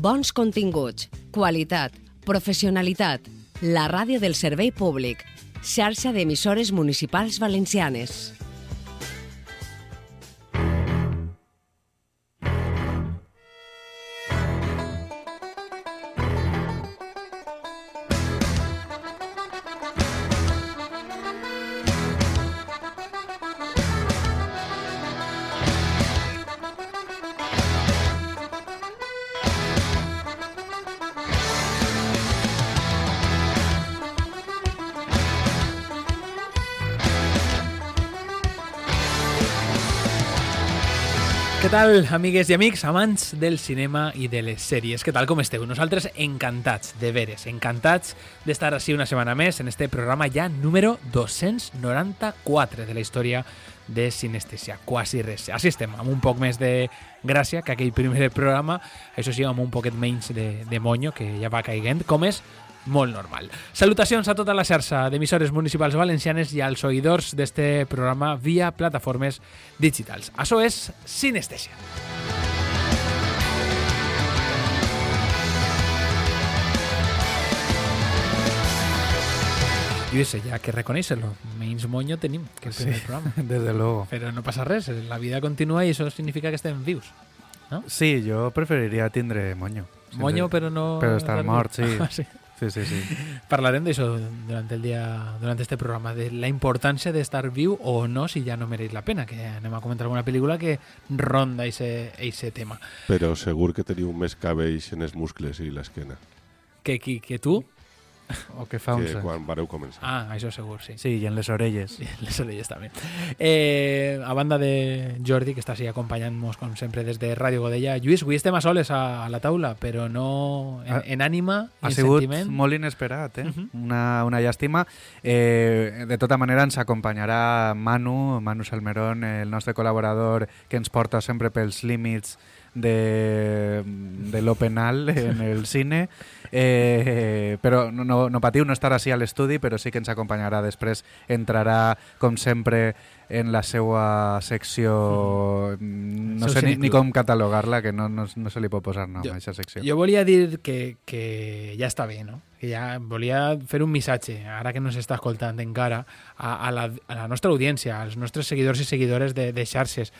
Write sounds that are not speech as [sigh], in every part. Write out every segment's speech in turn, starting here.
Bons continguts, qualitat, professionalitat. La ràdio del servei públic. Xarxa d'emissores municipals valencianes. Tal, amigues i amics, amants del cinema i de les sèries? Què tal, com esteu? Nosaltres encantats, de veres, encantats d'estar així una setmana més en este programa ja número 294 de la història de Sinestesia, quasi res. Així estem, amb un poc més de gràcia que aquell primer programa, això sí, amb un poquet menys de, de monyo, que ja va caiguent, com és molt normal. Salutacions a tota la xarxa d'emissores municipals valencianes i als oïdors d'este programa via plataformes digitals. Això és Sinestesia. Lluís, ja que reconèixer-lo, menys moño tenim que el primer Sí. programa. [laughs] Desde luego. Però no passa res, la vida continua i això significa que estem vius. Sí, jo preferiria tindre moño. Moño, però no... Però estar mort, sí. [laughs] Ah, sí. Sí, sí, sí. [laughs] Parlarem d'això durant el dia, durant este programa, de la importància d'estar viu o no si ja no mereix la pena, que anem a comentar alguna pel·lícula que ronda ese tema. Però segur que teniu més cabells en els muscles i l'esquena Que, que, que tu? O que fa que anys. quan vareu començar. Ah, això segur, sí. Sí, i en les orelles. I les orelles també. Eh, a banda de Jordi, que està així acompanyant-nos com sempre des de Ràdio Godella. Lluís, avui estem a soles a, a la taula, però no en, Ha- en ànima, Ha en sigut sentiment. molt inesperat, eh? Mhm. una, una llàstima. Eh, de tota manera ens acompanyarà Manu, Manu Salmerón, el nostre col·laborador que ens porta sempre pels límits de, de lo penal en el cine. Eh, però no, no, patiu, no estarà així a l'estudi però sí que ens acompanyarà després. Entrarà com sempre en la seva secció mm, no Seu sé ni, ni com catalogar-la que no, no, no se li pot posar nom Jo- a aquesta secció. Jo volia dir que, que ja està bé, no? Que ja volia fer un missatge, ara que no s'està escoltant encara, a, a, la, a la nostra audiència, als nostres seguidors i seguidores de, de xarxes.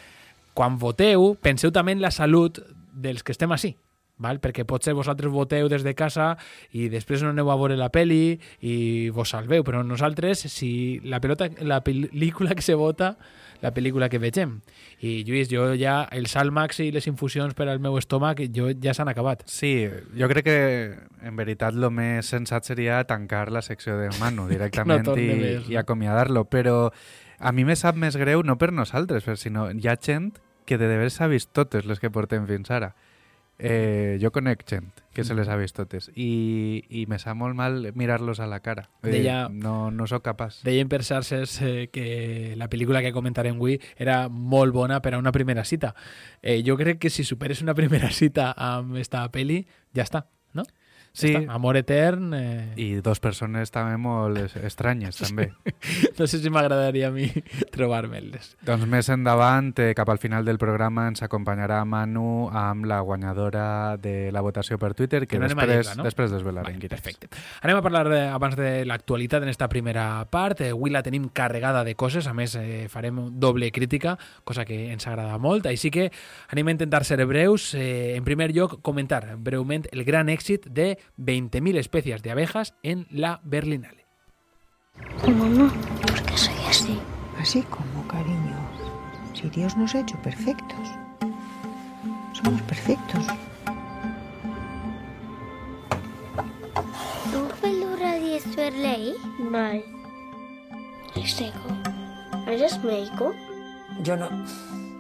Quan voteu, penseu també en la salut dels que estem així. Val? perquè potser vosaltres voteu des de casa i després no aneu a veure la peli i vos salveu, però nosaltres si la pelota, la pel·lícula que se vota la pel·lícula que vegem i Lluís, jo ja el Salmax i les infusions per al meu estómac jo ja s'han acabat Sí, jo crec que en veritat el més sensat seria tancar la secció de Manu [laughs] directament torni i, més, no? i acomiadar-lo, però a mi me sap més greu no per nosaltres, però sinó hi ha gent que de debes s'ha vist totes les que portem fins ara. Eh, jo conec gent que se les ha vist totes i, i me sap molt mal mirar-los a la cara. Eh, Deia- no, no sóc capaç. deien per xarxes eh, que la pel·lícula que comentarem avui era molt bona per a una primera cita eh, jo crec que si superes una primera cita amb esta pel·li, ja està? Sí, està. Amor etern eh... i dos persones també molt es- estranyes, també. [laughs] no sé si m'agradaria a mi [laughs] trobar-me-les Doncs més endavant, eh, cap al final del programa, ens acompanyarà Manu amb la guanyadora de la votació per Twitter, que, Que no després, no? després desvelarem. Vale, perfecte. Anem a parlar eh, abans de l'actualitat en esta primera part. Eh, avui la tenim carregada de coses, a més eh, farem doble crítica, cosa que ens agrada molt, així que anem a intentar ser breus. Eh, en primer lloc, comentar breument el gran èxit de 20.000 especies de abejas en la Berlinale. Mamá, ¿por qué soy así? Así como, cariño. Si Dios nos ha hecho perfectos. Somos perfectos. ¿Tú pelura de ley? Bai. Esteko. ¿Eres médico? Jo no.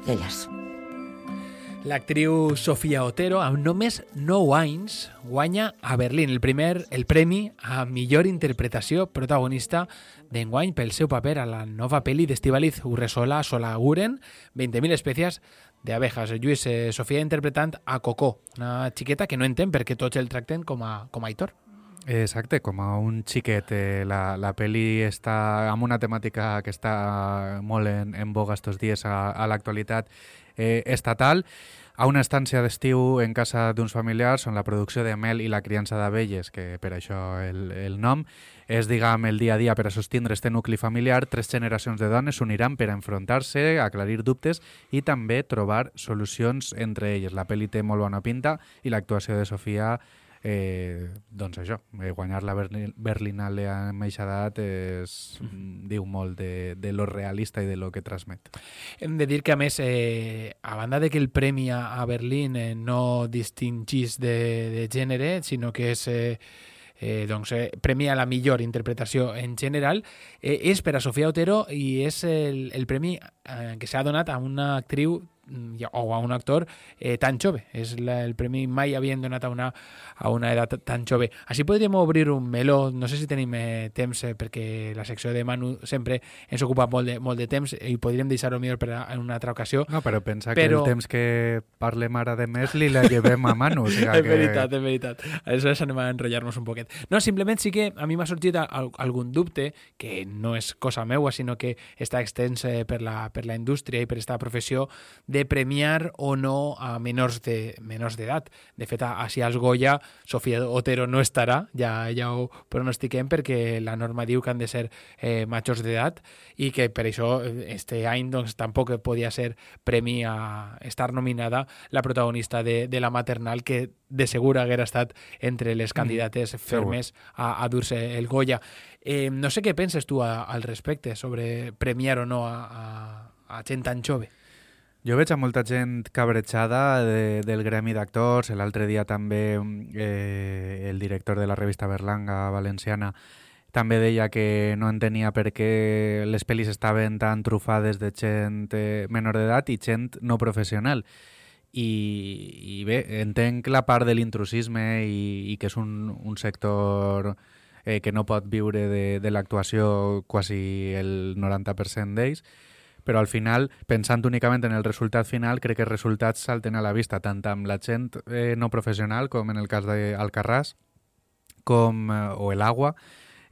Elles. L'actriu Sofia Otero, amb només 9 anys, guanya a Berlín el primer el premi a millor interpretació protagonista d'enguany pel seu paper a la nova pel·li d'Estivaliz Urresola Solaguren, 20.000 espècies d'abejas. Lluís, eh, Sofia interpretant a Coco, una xiqueta que no entén perquè tots el tracten com a, com a Aitor. Exacte, com a un xiquet. Eh, la, la pel·li està amb una temàtica que està molt en, en boga estos dies a, a l'actualitat eh, estatal. a una estància d'estiu en casa d'uns familiars on la producció de mel i la criança d'abelles, que per això el, el nom, és, diguem, el dia a dia per a sostindre este nucli familiar, tres generacions de dones s'uniran per enfrontar-se, aclarir dubtes i també trobar solucions entre elles. La pel·li té molt bona pinta i l'actuació de Sofia eh, doncs això, eh, guanyar la Berlin Berlinale amb eixa edat és, mm. diu molt de, de lo realista i de lo que transmet. Hem de dir que, a més, eh, a banda de que el premi a, a Berlín eh, no distingís de, de gènere, sinó que és... Eh, eh, doncs, eh, premia la millor interpretació en general, eh, és per a Sofia Otero i és el, el premi eh, que s'ha donat a una actriu o a un actor eh, tan jove. És la, el premi mai havien donat a una, a una edat tan jove. Així podríem obrir un meló, no sé si tenim eh, temps, eh, perquè la secció de Manu sempre ens ocupa molt de, molt de temps i podríem deixar-ho millor per a, en una altra ocasió. No, però pensa Però- que el temps que parlem ara de més li la llevem a Manu. O sigui [laughs] és que... veritat, és veritat. Aleshores anem a enrotllar-nos un poquet. No, simplement sí que a mi m'ha sorgit al, algun dubte, que no és cosa meua, sinó que està extens eh, per, la, per la indústria i per esta professió, de premiar o no a menors de menors d'edat. De fet, així als Goya, Sofia Otero no estarà, ja, ja ho pronostiquem, perquè la norma diu que han de ser eh, majors d'edat i que per això eh, este any doncs, tampoc podia ser premi a estar nominada la protagonista de, de la maternal que de segur haguera estat entre les candidates fermes a, a dur-se el Goya. Eh, no sé què penses tu a, al respecte sobre premiar o no a, a, a gent tan jove. Jo veig a molta gent cabrejada de, del gremi d'actors. L'altre dia també eh, el director de la revista Berlanga valenciana també deia que no entenia per què les pel·lis estaven tan trufades de gent eh, menor d'edat i gent no professional. I, I bé, entenc la part de l'intrusisme i, i que és un, un sector eh, que no pot viure de, de l'actuació quasi el 90% d'ells, però al final, pensant únicament en el resultat final, crec que els resultats salten a la vista, tant amb la gent eh, no professional, com en el cas d'Alcarràs, com, eh, o el Agua,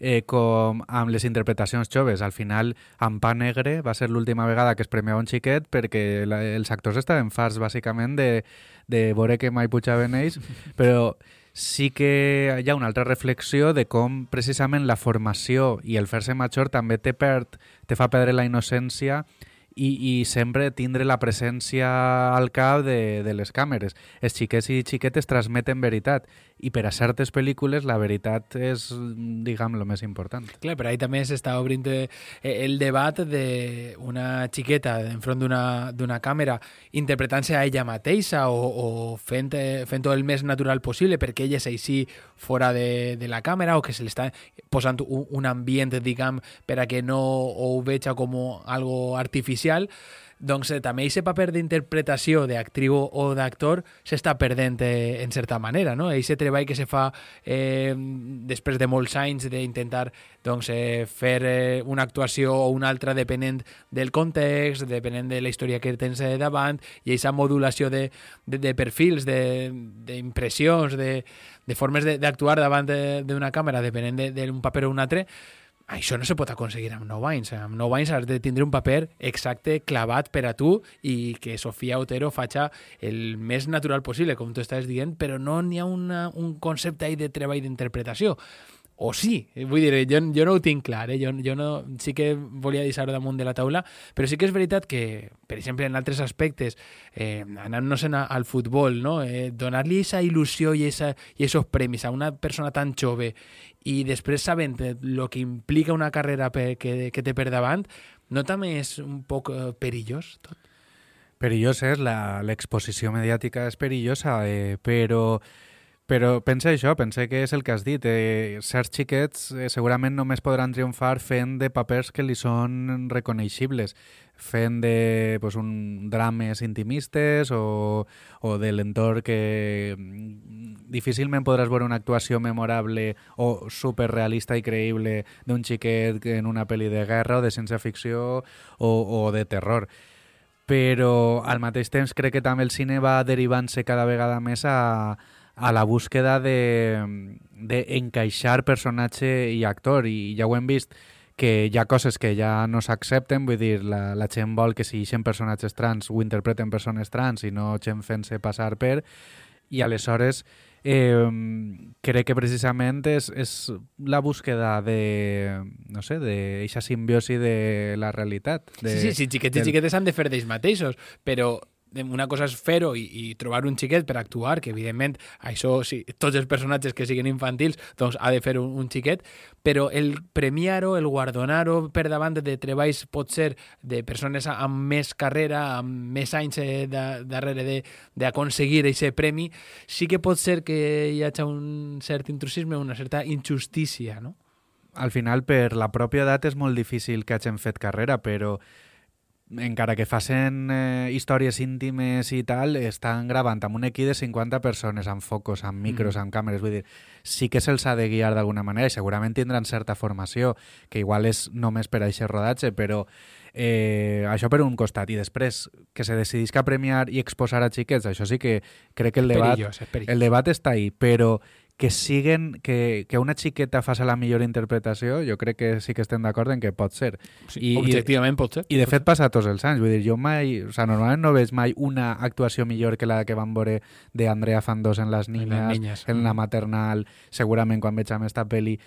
eh, com amb les interpretacions joves. Al final, amb Pa Negre va ser l'última vegada que es premiava un xiquet perquè la, els actors estaven farts, bàsicament, de, de veure que mai pujaven ells, [laughs] però sí que hi ha una altra reflexió de com precisament la formació i el fer-se major també te, perd, te fa perdre la innocència i, i sempre tindre la presència al cap de, de les càmeres. Els xiquets i xiquetes transmeten veritat i per a certes pel·lícules la veritat és, diguem, el més important. Clar, però ahí també s'està obrint eh, el debat d'una xiqueta enfront d'una càmera interpretant-se a ella mateixa o, o fent, eh, fent el més natural possible perquè ella és així fora de, de la càmera o que se li està posant un, un ambient, diguem, per a que no ho veja com algo artificial, doncs eh, també aquest paper d'interpretació d'actriu o d'actor s'està perdent eh, en certa manera, no? Aquest treball que se fa eh, després de molts anys d'intentar doncs, eh, fer eh, una actuació o una altra depenent del context, depenent de la història que tens eh, davant, i aquesta modulació de, de, de perfils, de- d'impressions, de, de formes de- d'actuar davant de- d'una càmera, depenent de- d'un paper o un altre, això no se pot aconseguir amb 9 anys. Amb 9 anys has de tindre un paper exacte, clavat per a tu i que Sofia Otero faci el més natural possible, com tu estàs dient, però no n'hi ha una, un concepte ahí de treball d'interpretació. O sí, vull dir, jo, jo no ho tinc clar, eh? jo, jo no, sí que volia deixar-ho damunt de la taula, però sí que és veritat que, per exemple, en altres aspectes, eh, anant-nos al futbol, no? eh, donar-li aquesta il·lusió i, esos premis a una persona tan jove i després sabent el que implica una carrera que, que té per davant, no també és un poc eh, perillós tot? Perillós és, l'exposició mediàtica és perillosa, eh, però, però pensa això, pensa que és el que has dit. Eh, certs xiquets eh, segurament només podran triomfar fent de papers que li són reconeixibles, fent de pues, un drames intimistes o, o de l'entorn que mm, difícilment podràs veure una actuació memorable o superrealista i creïble d'un xiquet que en una pel·li de guerra o de ciència-ficció o, o de terror però al mateix temps crec que també el cine va derivant-se cada vegada més a, a la búsqueda de, de encaixar personatge i actor i ja ho hem vist que hi ha coses que ja no s'accepten, vull dir, la, la gent vol que si eixen personatges trans ho interpreten persones trans i no gent fent-se passar per, i aleshores eh, crec que precisament és, és la búsqueda de, no sé, d'eixa simbiosi de la realitat. De, Sí, sí, sí, xiquets i del- xiquetes han de fer d'ells mateixos, però una cosa és fer-ho i, i trobar un xiquet per actuar, que evidentment això, sí, tots els personatges que siguin infantils, doncs ha de fer un, un xiquet, però el premiar-ho, el guardonar-ho per davant de treballs pot ser de persones amb més carrera, amb més anys eh, da- darrere de- d'aconseguir aquest premi, sí que pot ser que hi hagi un cert intrusisme, una certa injustícia, no? al final per la pròpia edat és molt difícil que hagin fet carrera, però encara que facin eh, històries íntimes i tal, estan gravant amb un equip de 50 persones, amb focus, amb micros, Mm. amb càmeres, vull dir, sí que se'ls ha de guiar d'alguna manera i segurament tindran certa formació, que igual és només per a aquest rodatge, però eh, això per un costat. I després, que se decidisca premiar i exposar a xiquets, això sí que crec que el debat, Perillós, perillós. el debat està ahí, però que siguen, que, que una xiqueta faci la millor interpretació, jo crec que sí que estem d'acord en que pot ser. Sí, I- i- objectivament pot ser. I de fet passa tots els anys, vull dir, jo mai, o sea, normalment no veig mai una actuació millor que la que vam veure d'Andrea Fandos en Les En Les Niñas, Niñas. en la Mm. maternal, segurament quan veig amb esta pel·li,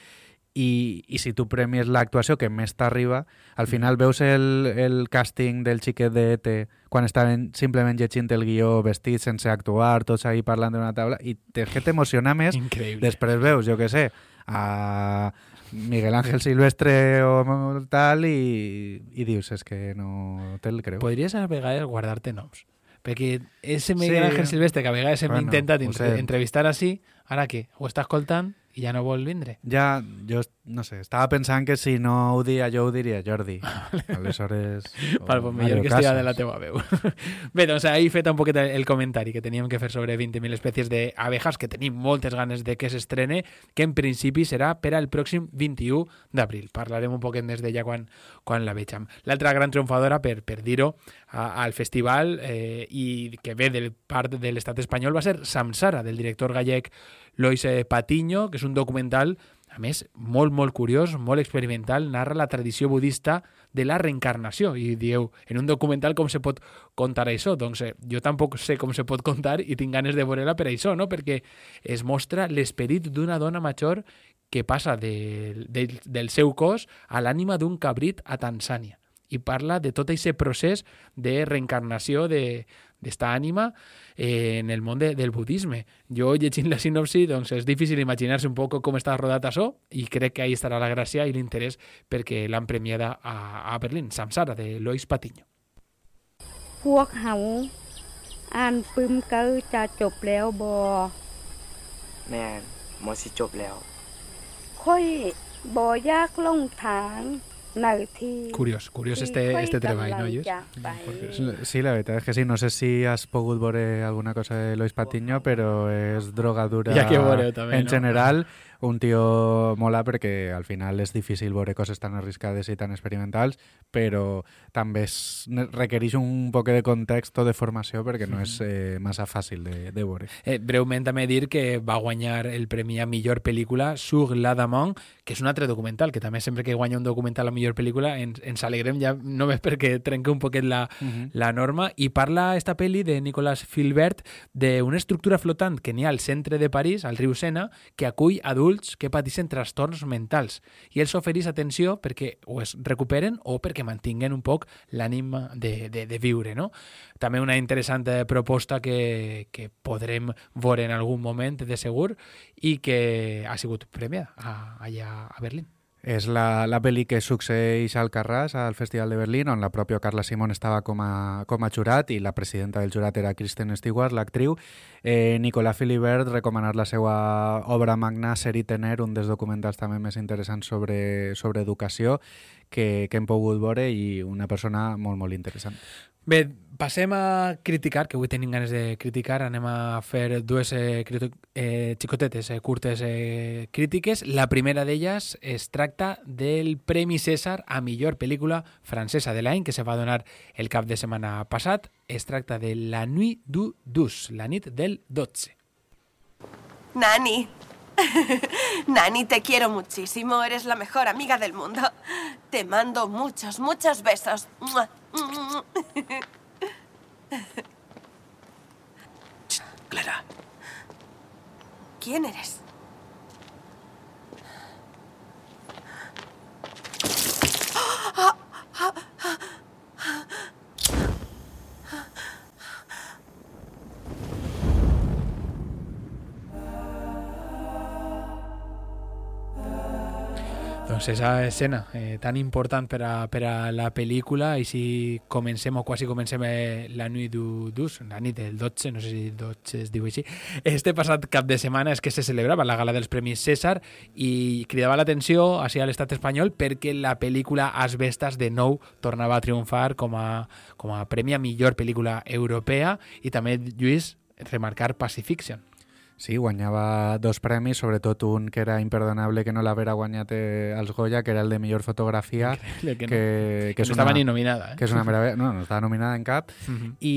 i, i si tu premies l'actuació que més t'arriba, al final veus el, el càsting del xiquet de ET quan estaven simplement llegint el guió vestits sense actuar, tots ahí parlant d'una taula, i te, que t'emociona més Increïble. Després veus, jo que sé, a Miguel Ángel Silvestre o tal i, i dius, és que no te'l creu. Podries a vegades guardar-te noms. Perquè ese Miguel Sí. Ángel Silvestre que a vegades hem Bueno, intentat sé. entrevistar així, ara què? Ho està escoltant i ja no vol vindre. Ja, jo, no sé, estava pensant que si no ho dia jo ho diria Jordi. [laughs] Aleshores... [laughs] [laughs] o Val, pues millor que estigui de la teva veu. Bé, doncs ahí fet un poquet el comentari que teníem que fer sobre 20.000 espècies d'abejas, que tenim moltes ganes de que s'estrene, que en principi serà per al pròxim 21 d'abril. Parlarem un poquet més d'ella quan, quan la vegem. L'altra gran triomfadora, per, per dir-ho, al festival eh, i que ve del part de l'estat espanyol va ser Samsara, del director gallec Lois Patiño, que és un documental a més, molt, molt curiós, molt experimental, narra la tradició budista de la reencarnació. I dieu, en un documental com se pot contar això? Doncs eh, jo tampoc sé com se pot contar i tinc ganes de veure-la per això, no? perquè es mostra l'esperit d'una dona major que passa del, del, del seu cos a l'ànima d'un cabrit a Tanzània i parla de tot aquest procés de reencarnació de d'esta ànima eh, en el món de, del budisme. Jo, llegint la sinopsi, doncs és difícil imaginar-se un poc com està rodat això i crec que ahí estarà la gràcia i l'interès perquè l'han premiada a, a Berlín, Samsara, de Lois Patiño. พวกเขาอ่านปึ้มเกอจะจบแล้วบอ แม่นหมอสิจบแล้ว ค่อยบอยากลงทางในที่ Curiós, curiós este, este ¿no oyes? Sí, la verdad es que sí. No sé si has pogut veure alguna cosa de Lois Patiño, pero es drogadura dura en general. Un tio mola perquè al final és difícil veure coses tan arriscades i tan experimentals, però també es, requereix un poc de context o de formació perquè no és eh, massa fàcil de, de veure. Eh, breument també dir que va guanyar el premi a millor pel·lícula Sur la Damont, que és un altre documental, que també sempre que guanya un documental a millor pel·lícula ens, ens alegrem ja només perquè trenca un poquet la, Uh -huh. la norma i parla esta pel·li de Nicolas Filbert d'una estructura flotant que n'hi ha al centre de París, al riu Sena, que acull adults que pateixen trastorns mentals i els oferís atenció perquè o es recuperen o perquè mantinguen un poc l'ànima de, de, de viure. No? També una interessant eh, proposta que, que podrem veure en algun moment de segur i que ha sigut premiada allà a Berlín. És la, la pel·li que succeeix al Carràs, al Festival de Berlín, on la pròpia Carla Simón estava com a, com a jurat i la presidenta del jurat era Kristen Stewart, l'actriu. Eh, Nicolas Philibert recomanar la seva obra magna Ser i Tener, un dels documentals també més interessants sobre, sobre educació que, que hem pogut veure i una persona molt, molt interessant. Bé, passem a criticar, que avui tenim ganes de criticar. Anem a fer dues eh, eh, xicotetes, eh, curtes eh, crítiques. La primera d'elles es tracta del Premi César a millor pel·lícula francesa de l'any, que se va donar el cap de setmana passat. Es tracta de La Nuit du 12, la nit del 12. Nani, [laughs] Nani, te quiero muchísimo. Eres la mejor amiga del mundo. Te mando muchos, muchos besos. Clara, ¿Quién eres? Doncs esa escena eh, tan important per a, per a la pel·lícula i si comencem o quasi comencem eh, la nit du dus, la nit del 12, no sé si 12 es diu així, este passat cap de setmana és que se celebrava la gala dels Premis César i cridava l'atenció així a l'estat espanyol perquè la pel·lícula Asbestas de nou tornava a triomfar com a, com a premi a millor pel·lícula europea i també, Lluís, remarcar Pacifiction. Sí, guanyava dos premis, sobretot un que era imperdonable que no l'haguera guanyat eh, als Goya, que era el de millor fotografia, Increïble que no. que, Que no estava ni nominada, eh? Que és una meravella. No, no estava nominada en cap. Mhm. I,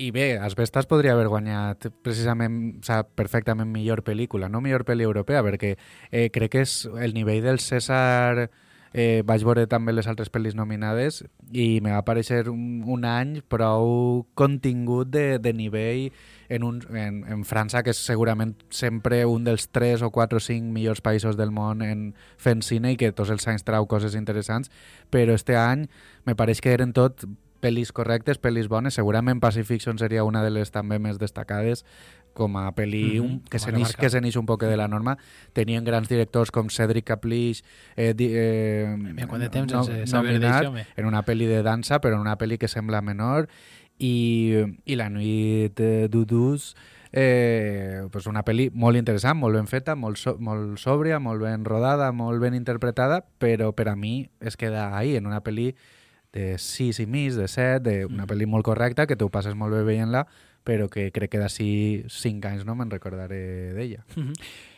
I bé, Asbestas podria haver guanyat precisament, o sea, perfectament millor pel·lícula, no millor pel·li europea, perquè eh, crec que és el nivell del César... Eh, vaig veure també les altres pel·lis nominades i me va aparèixer un, un any prou contingut de, de nivell en, un, en, en França, que és segurament sempre un dels 3 o 4 o 5 millors països del món en fent cine i que tots els anys trau coses interessants, però este any me pareix que eren tot pel·lis correctes, pel·lis bones. Segurament Pacifiction seria una de les també més destacades com a pel·li Mhm, un, que se n'ix que se n'ix un poc de la norma. Tenien grans directors com Cedric Caplish, eh, di, eh, Mira, quant de temps sense saber d'això, home. en una pel·li de dansa, però en una pel·li que sembla menor, i, i La nuit eh, d'Udus, eh, pues una pel·li molt interessant, molt ben feta, molt, so, molt sòbria, molt ben rodada, molt ben interpretada, però per a mi es queda ahí, en una pel·li de 6 i mig, de 7, de una pel·li molt correcta, que tu passes molt bé veient-la, però que crec que d'ací 5 anys no me'n recordaré d'ella. Mhm.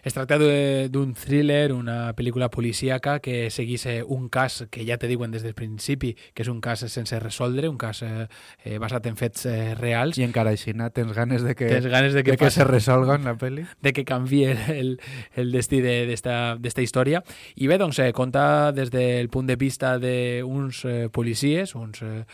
Es tracta d'un thriller, una pel·lícula policíaca que seguís eh, un cas que ja te diuen des del principi que és un cas sense resoldre, un cas eh, eh, basat en fets eh, reals. I encara així no? tens ganes de que, Tens ganes de que, de que passi- se resolga en la pel·li? de que canvi el, el, destí de- d'esta de, història. I bé, doncs, eh, conta des del punt de vista d'uns eh, policies, uns eh,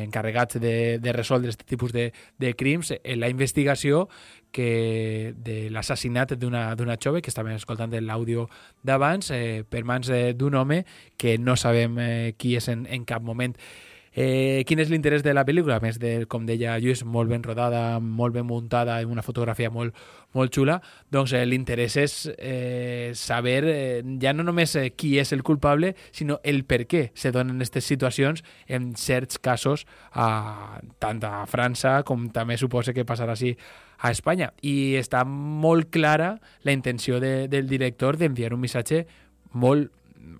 encarregats de, de resoldre aquest tipus de, de crims, en la investigació que de l'assassinat d'una jove que estàvem escoltant l'àudio d'abans eh, per mans eh, d'un home que no sabem eh, qui és en, en cap moment. Eh, quin és l'interès de la pel·lícula? A més de, com deia Lluís, molt ben rodada, molt ben muntada, amb una fotografia molt, molt xula, doncs eh, l'interès és eh, saber eh, ja no només eh, qui és el culpable, sinó el per què se donen aquestes situacions en certs casos a, tant a França com també suposa que passarà així a Espanya. I està molt clara la intenció de, del director d'enviar un missatge molt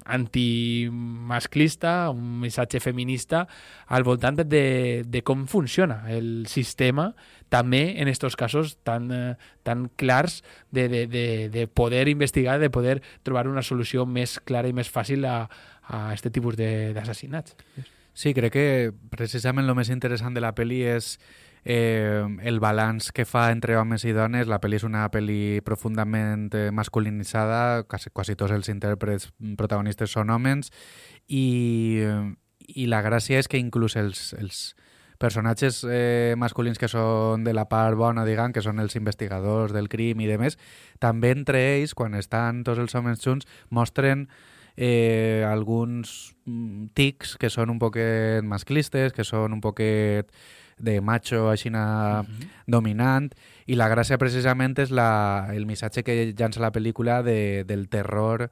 antimasclista, un missatge feminista al voltant de, de com funciona el sistema, també en aquests casos tan, eh, tan clars de, de, de, de poder investigar, de poder trobar una solució més clara i més fàcil a, a aquest tipus d'assassinats. Sí, crec que precisament el més interessant de la pel·li és eh, el balanç que fa entre homes i dones. La pel·li és una pel·li profundament eh, masculinitzada, quasi, quasi tots els intèrprets protagonistes són homes, i, i la gràcia és que inclús els, els personatges eh, masculins que són de la part bona, diguem, que són els investigadors del crim i demés, també entre ells, quan estan tots els homes junts, mostren eh, alguns mm, tics que són un poquet masclistes, que són un poquet de macho així dominant i la gràcia precisament és la, el missatge que llança la pel·lícula de, del terror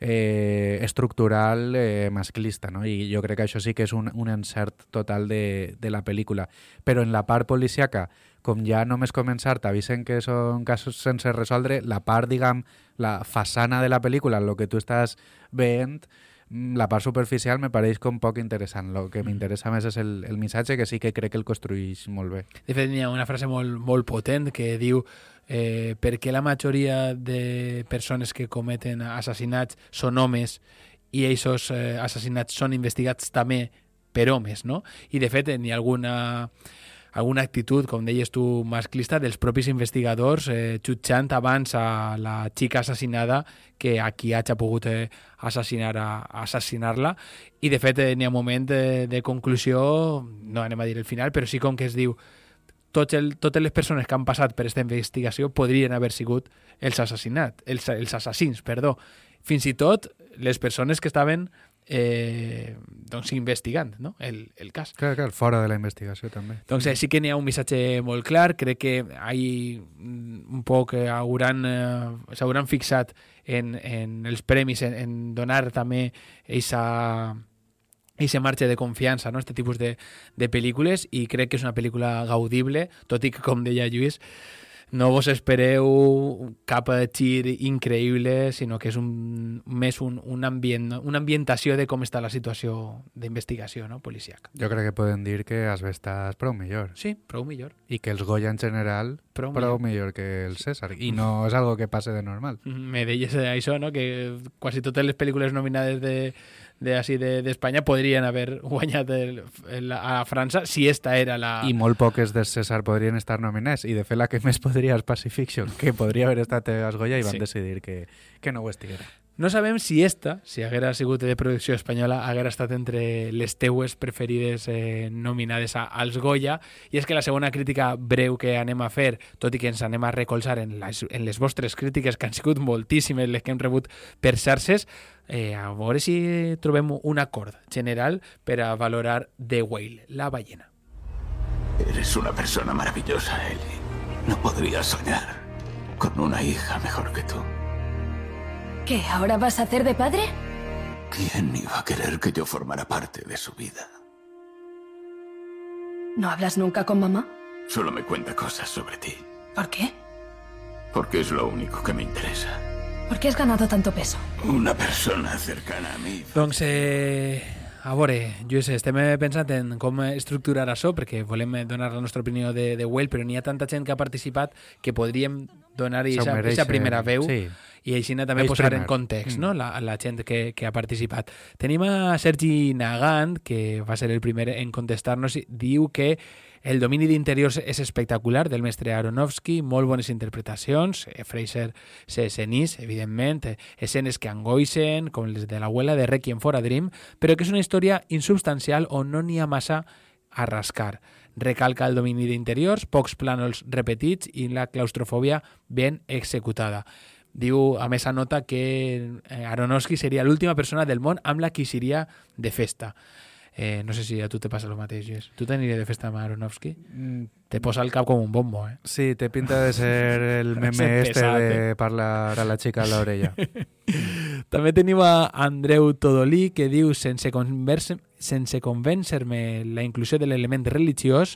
eh, estructural eh, masclista, no? I jo crec que això sí que és un, un encert total de, de la pel·lícula. Però en la part policiaca, com ja només començar t'avisen que són casos sense resoldre, la part, diguem, la façana de la pel·lícula, el que tu estàs veient, la part superficial me pareix com poc interessant. El que m'interessa més és el, el missatge, que sí que crec que el construeix molt bé. De fet, hi ha una frase molt, molt potent que diu eh, per què la majoria de persones que cometen assassinats són homes i aquests eh, assassinats són investigats també per homes, no? I de fet, n'hi ha alguna alguna actitud, com deies tu, masclista dels propis investigadors, eh, jutjant abans a la xica assassinada que a qui hagi pogut eh, assassinar-la. Assassinar I, de fet, eh, n'hi ha un moment de, de conclusió, no anem a dir el final, però sí com que es diu tots el, totes les persones que han passat per aquesta investigació podrien haver sigut els assassinats, els, els assassins, perdó. Fins i tot les persones que estaven eh, doncs investigant no? el, el cas. Clar, clar, fora de la investigació també. Doncs eh, sí que n'hi ha un missatge molt clar, crec que hay un poc eh, hauran, eh, s'hauran fixat en, en els premis, en, en donar també aquesta ese marge de confiança, no? este tipus de, de pel·lícules i crec que és una pel·lícula gaudible, tot i que, com deia Lluís, no vos espereu cap gir increïble, sinó que és un, més un, un ambient, una ambientació de com està la situació d'investigació no? policiac. Jo crec que podem dir que has estàs prou millor. Sí, prou millor. I que els Goya en general prou, prou millor. millor que el César. I no és algo que passe de normal. Me deies això, no? que quasi totes les pel·lícules nominades de, de així d'Espanya de, podrien haver guanyat el, el, a França si esta era la... I molt poques de César podrien estar nominats i de fet la que [laughs] més podria és Pacifiction que podria haver estat a Goya i van sí. decidir que, que no ho estiguera. No sabem si esta, si haguera sigut de producció espanyola, haguera estat entre les teues preferides eh, nominades a, als Goya, i és que la segona crítica breu que anem a fer, tot i que ens anem a recolzar en les, en les vostres crítiques, que han sigut moltíssimes les que hem rebut per xarxes, eh, a veure si trobem un acord general per a valorar The Whale, la ballena. Eres una persona maravillosa, Ellie. No podría soñar con una hija mejor que tú. ¿Qué? ¿Ahora vas a hacer de padre? ¿Quién iba a querer que yo formara parte de su vida? ¿No hablas nunca con mamá? Solo me cuenta cosas sobre ti. ¿Por qué? Porque es lo único que me interesa. ¿Por qué has ganado tanto peso? Una persona cercana a mí. Doncs, eh, a veure, Lluís, estem pensant en com estructurar això, perquè volem donar la nostra opinió de, de Well, però n'hi ha tanta gent que ha participat que podríem donar aquesta primera veu. Sí i així també Ells posar primer. en context mm. no? la, la gent que, que ha participat. Tenim a Sergi Nagant, que va ser el primer en contestar-nos, diu que el domini d'interiors és espectacular del mestre Aronofsky, molt bones interpretacions, eh, Fraser se senís, evidentment, eh, escenes que angoixen, com les de l'abuela de Requiem for a Dream, però que és una història insubstancial on no n'hi ha massa a rascar. Recalca el domini d'interiors, pocs plànols repetits i la claustrofòbia ben executada. Diu, a més, anota que eh, Aronofsky seria l'última persona del món amb la qui s'iria de festa. Eh, no sé si a tu te passa el mateix, Lluís. Tu t'aniries de festa amb Aronofsky? Mm. Te posa el cap com un bombo, eh? Sí, te pinta de ser el [laughs] meme este pesat, de eh? parlar a la xica a l'orella. [laughs] També tenim a Andreu Todolí, que diu, sense, sense convèncer-me la inclusió de l'element religiós,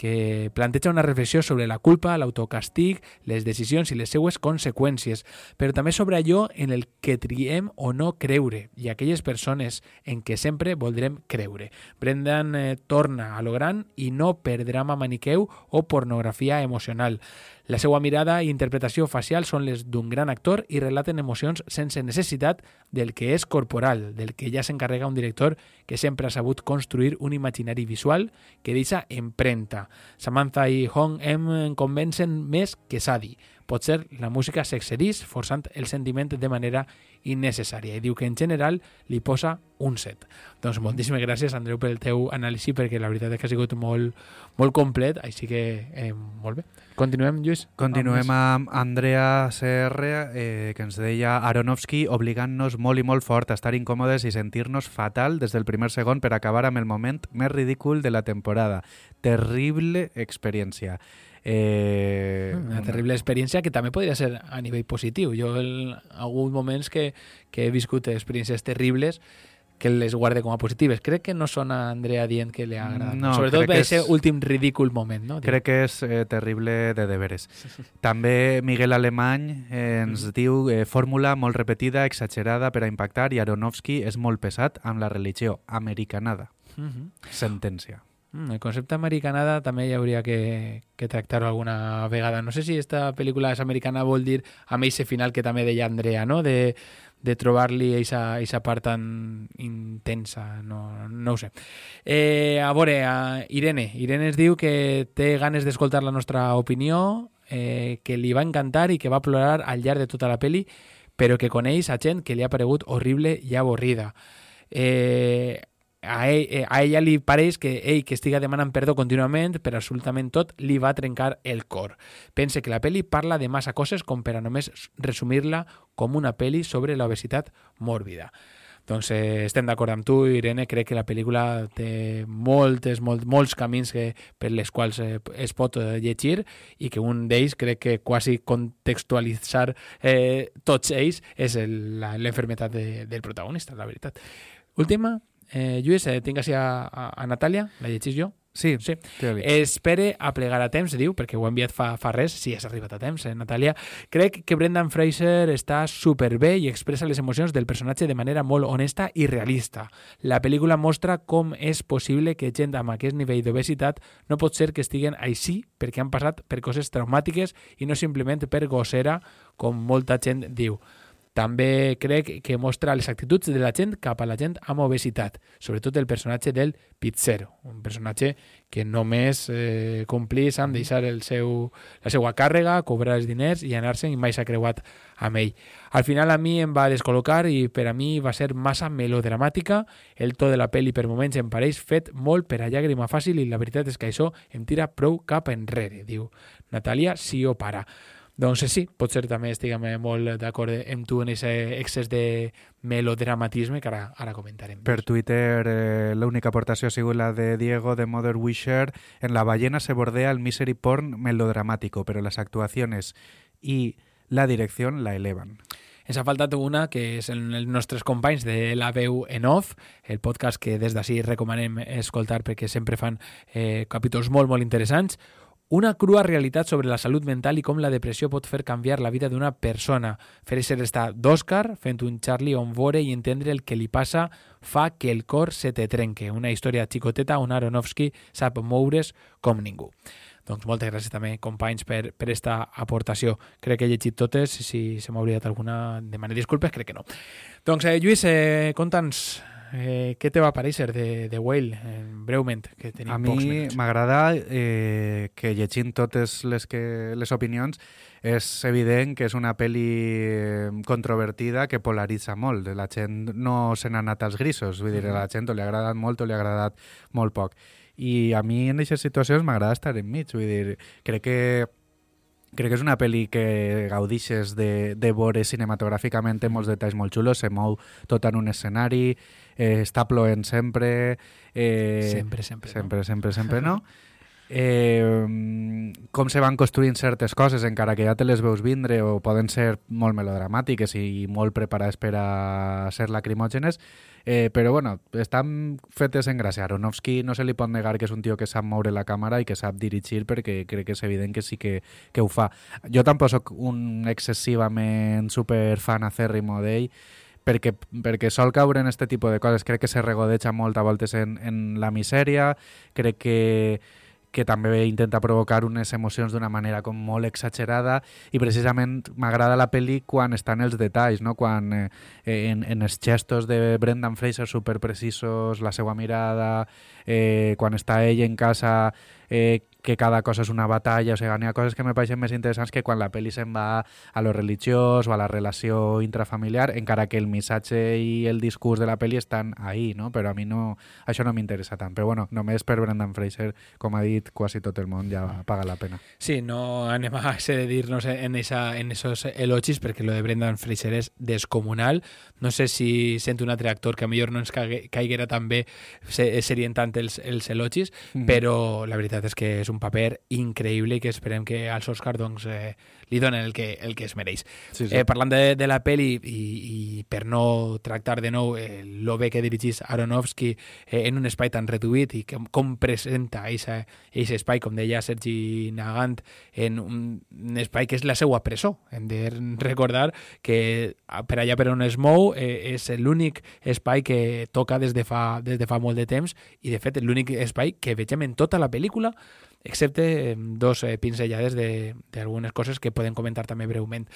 que planteja una reflexió sobre la culpa, l'autocastig, les decisions i les seues conseqüències, però també sobre allò en el que triem o no creure i aquelles persones en què sempre voldrem creure. Brendan eh, torna a lo gran i no per drama maniqueu o pornografia emocional. La seva mirada i interpretació facial són les d'un gran actor i relaten emocions sense necessitat del que és corporal, del que ja s'encarrega un director que sempre ha sabut construir un imaginari visual que deixa empremta. Samantha i Hong em convencen més que Sadi. Potser la música s'excedís forçant el sentiment de manera innecessària i diu que en general li posa un set. Doncs moltíssimes gràcies, Andreu, pel teu anàlisi, perquè la veritat és que ha sigut molt, molt complet, així que eh, molt bé. Continuem, Lluís? Continuem amb Andrea CR, eh, que ens deia Aronofsky obligant-nos molt i molt fort a estar incòmodes i sentir-nos fatal des del primer segon per acabar amb el moment més ridícul de la temporada. Terrible experiència. Eh, una terrible experiència que també podria ser a nivell positiu. Jo he hagut moments que, que he viscut experiències terribles que les guarde com a positives. Crec que no sona Andrea dient que li ha agradat. No, Sobretot per aquest últim ridícul moment. No? Crec que és eh, terrible de deberes. També Miguel Alemany eh, ens mm. diu eh, fórmula molt repetida, exagerada per a impactar i Aronofsky és molt pesat amb la religió americanada. Mm -hmm. Sentència. Mm, el concepte americanada també hi hauria que, que tractar-ho alguna vegada. No sé si esta pel·lícula és americana vol dir amb eixe final que també deia Andrea, no? De, de trobar-li aquesta part tan intensa, no, no ho sé. Eh, a veure, a Irene. Irene es diu que té ganes d'escoltar la nostra opinió, eh, que li va encantar i que va plorar al llarg de tota la peli, però que coneix a gent que li ha paregut horrible i avorrida. Eh, a, ell, eh, a ella li pareix que ell que estiga demanant perdó contínuament per absolutament tot li va trencar el cor. Pense que la peli parla de massa coses com per a només resumir-la com una peli sobre l'obesitat mòrbida. Doncs eh, estem d'acord amb tu, Irene, crec que la pel·lícula té moltes, molt, molts camins que, per les quals eh, es pot eh, llegir i que un d'ells crec que quasi contextualitzar eh, tots ells és l'enfermetat de, del protagonista, la veritat. Última, Eh, Lluís, eh, tinc així a, a, a Natàlia, la llegís jo? Sí, sí. Espere a plegar a temps, diu, perquè ho ha enviat fa, fa res, si sí, has arribat a temps, eh, Natàlia. Crec que Brendan Fraser està superbé i expressa les emocions del personatge de manera molt honesta i realista. La pel·lícula mostra com és possible que gent amb aquest nivell d'obesitat no pot ser que estiguen així perquè han passat per coses traumàtiques i no simplement per gossera, com molta gent diu. També crec que mostra les actituds de la gent cap a la gent amb obesitat, sobretot el personatge del pizzero, un personatge que només eh, complís amb deixar el seu, la seva càrrega, cobrar els diners i anar-se'n i mai s'ha creuat amb ell. Al final a mi em va descol·locar i per a mi va ser massa melodramàtica, el to de la pel·li per moments em pareix fet molt per a llàgrima fàcil i la veritat és que això em tira prou cap enrere, diu Natàlia si o para. Doncs sí, potser també estiguem molt d'acord amb tu en aquest excés de melodramatisme que ara, ara comentarem. Per Twitter eh, l'única aportació ha sigut la de Diego de Mother Wisher. En La ballena se bordea el misery porn melodramático, pero las actuaciones y la dirección la elevan. Ens ha faltat una que és el, els nostres companys de La Veu en Off, el podcast que des d'ací recomanem escoltar perquè sempre fan eh, capítols molt, molt interessants. Una crua realitat sobre la salut mental i com la depressió pot fer canviar la vida d'una persona. Fer-se estar d'Òscar, fent un Charlie on vore i entendre el que li passa fa que el cor se te trenque. Una història xicoteta on Aronofsky sap moure's com ningú. Doncs moltes gràcies també, companys, per, per esta aportació. Crec que he llegit totes, si se m'ha oblidat alguna, demane disculpes, crec que no. Doncs, eh, Lluís, eh, conta'ns eh, què te va aparèixer de, de Whale, eh, breument, que tenim A mi m'agrada eh, que llegint totes les, que, les opinions és evident que és una pel·li eh, controvertida que polaritza molt. La gent no se n'ha anat als grisos, vull dir, a la gent o li ha agradat molt o li ha agradat molt poc. I a mi en aquestes situacions m'agrada estar enmig, vull dir, crec que crec que és una pel·li que gaudixes de, de veure cinematogràficament, té molts detalls molt xulos, se mou tot en un escenari, eh, està ploent sempre... Eh, Sempre, sempre, Sempre, no? sempre, sempre [laughs] no. Eh, com se van construint certes coses, encara que ja te les veus vindre o poden ser molt melodramàtiques i molt preparades per a ser lacrimògenes, eh, però bueno, estan fetes en gràcia. Aronofsky no se li pot negar que és un tio que sap moure la càmera i que sap dirigir perquè crec que és evident que sí que, que ho fa. Jo tampoc sóc un excessivament superfan acèrrimo d'ell, perquè, perquè sol caure en aquest tipus de coses. Crec que se regodeja molt a voltes en, en la misèria, crec que que també intenta provocar unes emocions d'una manera com molt exagerada i precisament m'agrada la pel·li quan estan els detalls, no? quan eh, en, en els gestos de Brendan Fraser super precisos, la seva mirada, eh, quan està ell en casa eh, que cada cosa és una batalla, o sigui, n'hi ha coses que me pareixen més interessants que quan la pel·li se'n va a lo religiós o a la relació intrafamiliar, encara que el missatge i el discurs de la pel·li estan ahí, no? però a mi no, això no m'interessa tant. Però bueno, només per Brendan Fraser, com ha dit quasi tot el món, ja paga la pena. Sí, no anem a dir-nos en, esa, en esos elogis perquè lo de Brendan Fraser és descomunal. No sé si sent un altre actor que a millor no ens caiguera tan bé serien tant els, els elogis, però la veritat veritat és que és un paper increïble i que esperem que als Oscar doncs, eh, li donen el que, el que es mereix. Sí, sí. Eh, parlant de, de la peli i, i per no tractar de nou eh, lo bé que dirigís Aronofsky eh, en un espai tan reduït i que, com presenta aquest espai, com deia Sergi Nagant, en un, un espai que és la seva presó. Hem de recordar que per allà per on es mou eh, és l'únic espai que toca des de, fa, des de fa molt de temps i de fet l'únic espai que vegem en tota la pel·lícula excepte dos eh, pinzellades de- d'algunes coses que podem comentar també breument.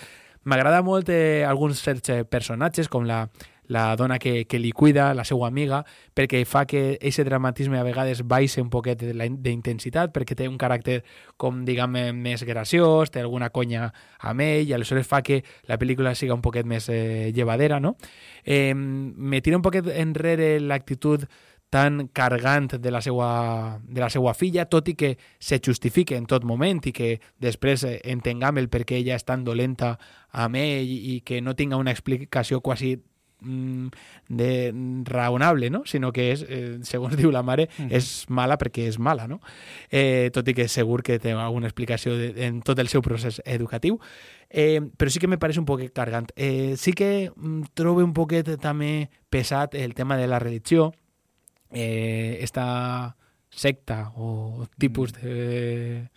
M'agrada molt eh, alguns certs eh, personatges, com la, la dona que, que li cuida, la seva amiga, perquè fa que aquest dramatisme a vegades baixe un poquet d'intensitat, perquè té un caràcter, com diguem, més graciós, té alguna conya amb ell, i aleshores fa que la pel·lícula siga un poquet més eh, llevadera, no? Eh, me tira un poquet enrere l'actitud tan cargant de la seva, de la seva filla, tot i que se justifique en tot moment i que després eh, entengam el per què ella és tan dolenta amb ell i que no tinga una explicació quasi mm, de raonable, no? sinó que és, eh, segons [laughs] diu la mare, és mala perquè és mala, no? Eh, tot i que segur que té alguna explicació de, en tot el seu procés educatiu. Eh, però sí que me pareix un poquet cargant. Eh, sí que mm, trobo un poquet també pesat el tema de la religió, eh, esta secta o tipus de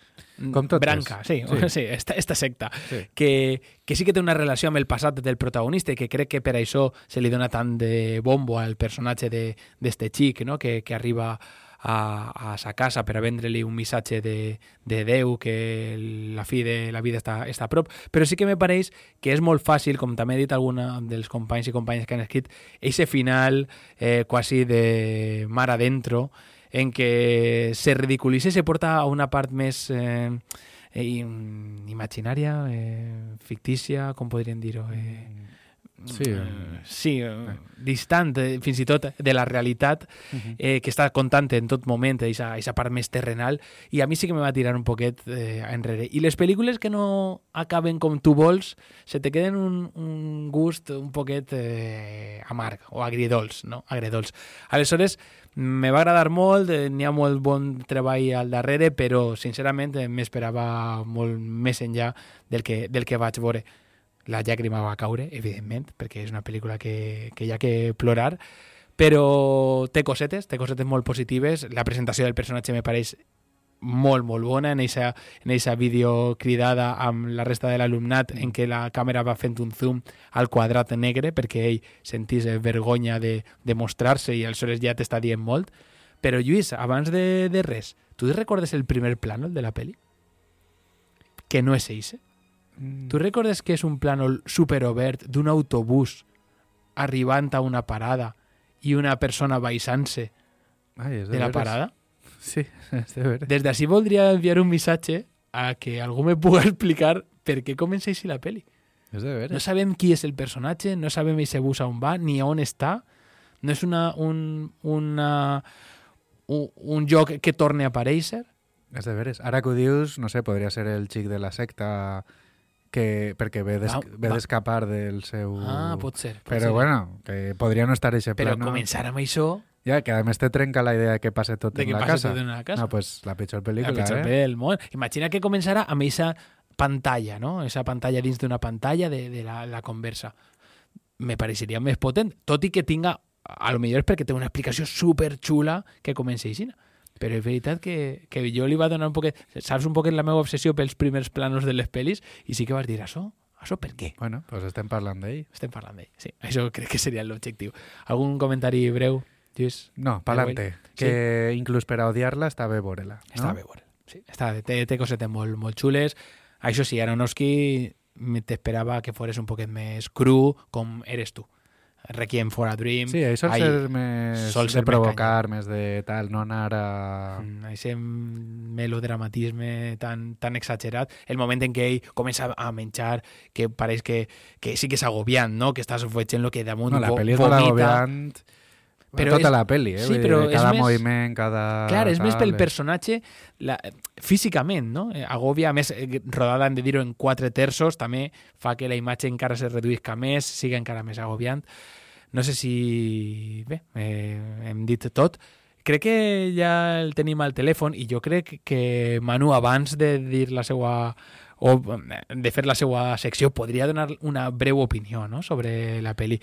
Com totes. branca, sí, [laughs] sí. Esta, esta secta, Sí. que, que sí que té una relació amb el passat del protagonista i que crec que per això se li dona tant de bombo al personatge de- d'este xic, no? que, que arriba a, a sa casa per a vendre-li un missatge de, de Déu, que la fi de la vida està, està a prop, però sí que me pareix que és molt fàcil, com també he dit alguna dels companys i companyes que han escrit, eixe final eh, quasi de mar adentro, en què se ridiculitza i se porta a una part més eh, eh, im- imaginària, eh, fictícia, com podríem dir-ho? Eh, Sí, eh, sí, eh, distant eh, fins i tot de la realitat eh, que està contant en tot moment, aquesta part més terrenal, i a mi sí que me va tirar un poquet eh, enrere. I les pel·lícules que no acaben com tu vols, se te queden un, un gust un poquet eh, amarg o agridols, no? Agridols. Aleshores, me va agradar molt, eh, n'hi ha molt bon treball al darrere, però sincerament eh, m'esperava molt més enllà del que, del que vaig veure. La llàgrima va caure, evidentment, perquè és una pel·lícula que, que hi ha que plorar, però té cosetes, té cosetes molt positives. La presentació del personatge me pareix molt, molt bona en eixa, en eixa vídeo cridada amb la resta de l'alumnat en què la càmera va fent un zoom al quadrat negre perquè ell sentís vergonya de, de mostrar-se i aleshores ja t'està dient molt. Però Lluís, abans de, de res, tu recordes el primer plànol de la peli? Que no és eixe? Mm. Tu recordes que és un plànol superobert d'un autobús arribant a una parada i una persona baixant-se Ai, és de la veres. parada? [laughs] Sí, és de veres. Des d'ací voldria enviar un missatge a que algú me pugui [laughs] explicar per què comença així la peli. És de veres. No sabem qui és el personatge, no sabem aquest bus on va, ni on està. No és una, un, una, un, un joc que torni a aparèixer. És de veres. Ara que ho dius, no sé, podria ser el xic de la secta que, perquè ve d'es- d'escapar del seu... Ah, pot ser, pot Però ser. bueno, que podria no estar eixe Però plano. començar amb això... Ja, que a més te trenca la idea de que passe tot De en que la casa. tot en la casa. No, pues la pitjor pel·lícula, la pitjor eh? del món. Imagina que començara amb aquesta pantalla, no? Esa pantalla dins d'una pantalla de, de la, la conversa. Me pareixeria més potent, tot i que tinga, a lo millor és perquè té una explicació super xula que comença així. Però és veritat que, que jo li va donar un poquet... Saps un poquet la meva obsessió pels primers planos de les pel·lis i sí que vas dir, això, això per què? Bueno, pues estem parlant d'ell. Estem parlant d'ell, sí. Això crec que seria l'objectiu. Algun comentari breu, Lluís? No, pa'lante. Que inclús per a odiar-la està bé veure-la. No? Està bé veure. Sí, està, té, té cosetes molt, molt xules. Això sí, Aronofsky t'esperava que fores un poquet més cru com eres tu. Requiem for a Dream. Sí, això sol Ai, ser més sol de ser més provocar, més de tal, no anar a... Mm, melodramatisme tan, tan exagerat, el moment en què ell comença a menjar, que pareix que, que sí que és agobiant, no? que estàs veient lo que damunt No, la pel·li és agobiant. Però tota és- la pel·li, eh? sí, dir, cada més- moviment, cada... Clar, és més pel personatge la, físicament, no? Eh, Agòbia, més, eh, rodada, hem de dir-ho, en quatre terços, també fa que la imatge encara se reduïsca més, siga encara més agobiant. No sé si... Bé, eh, hem dit tot. Crec que ja el tenim al telèfon i jo crec que Manu, abans de dir la seva o de fer la seva secció, podria donar una breu opinió no? sobre la peli.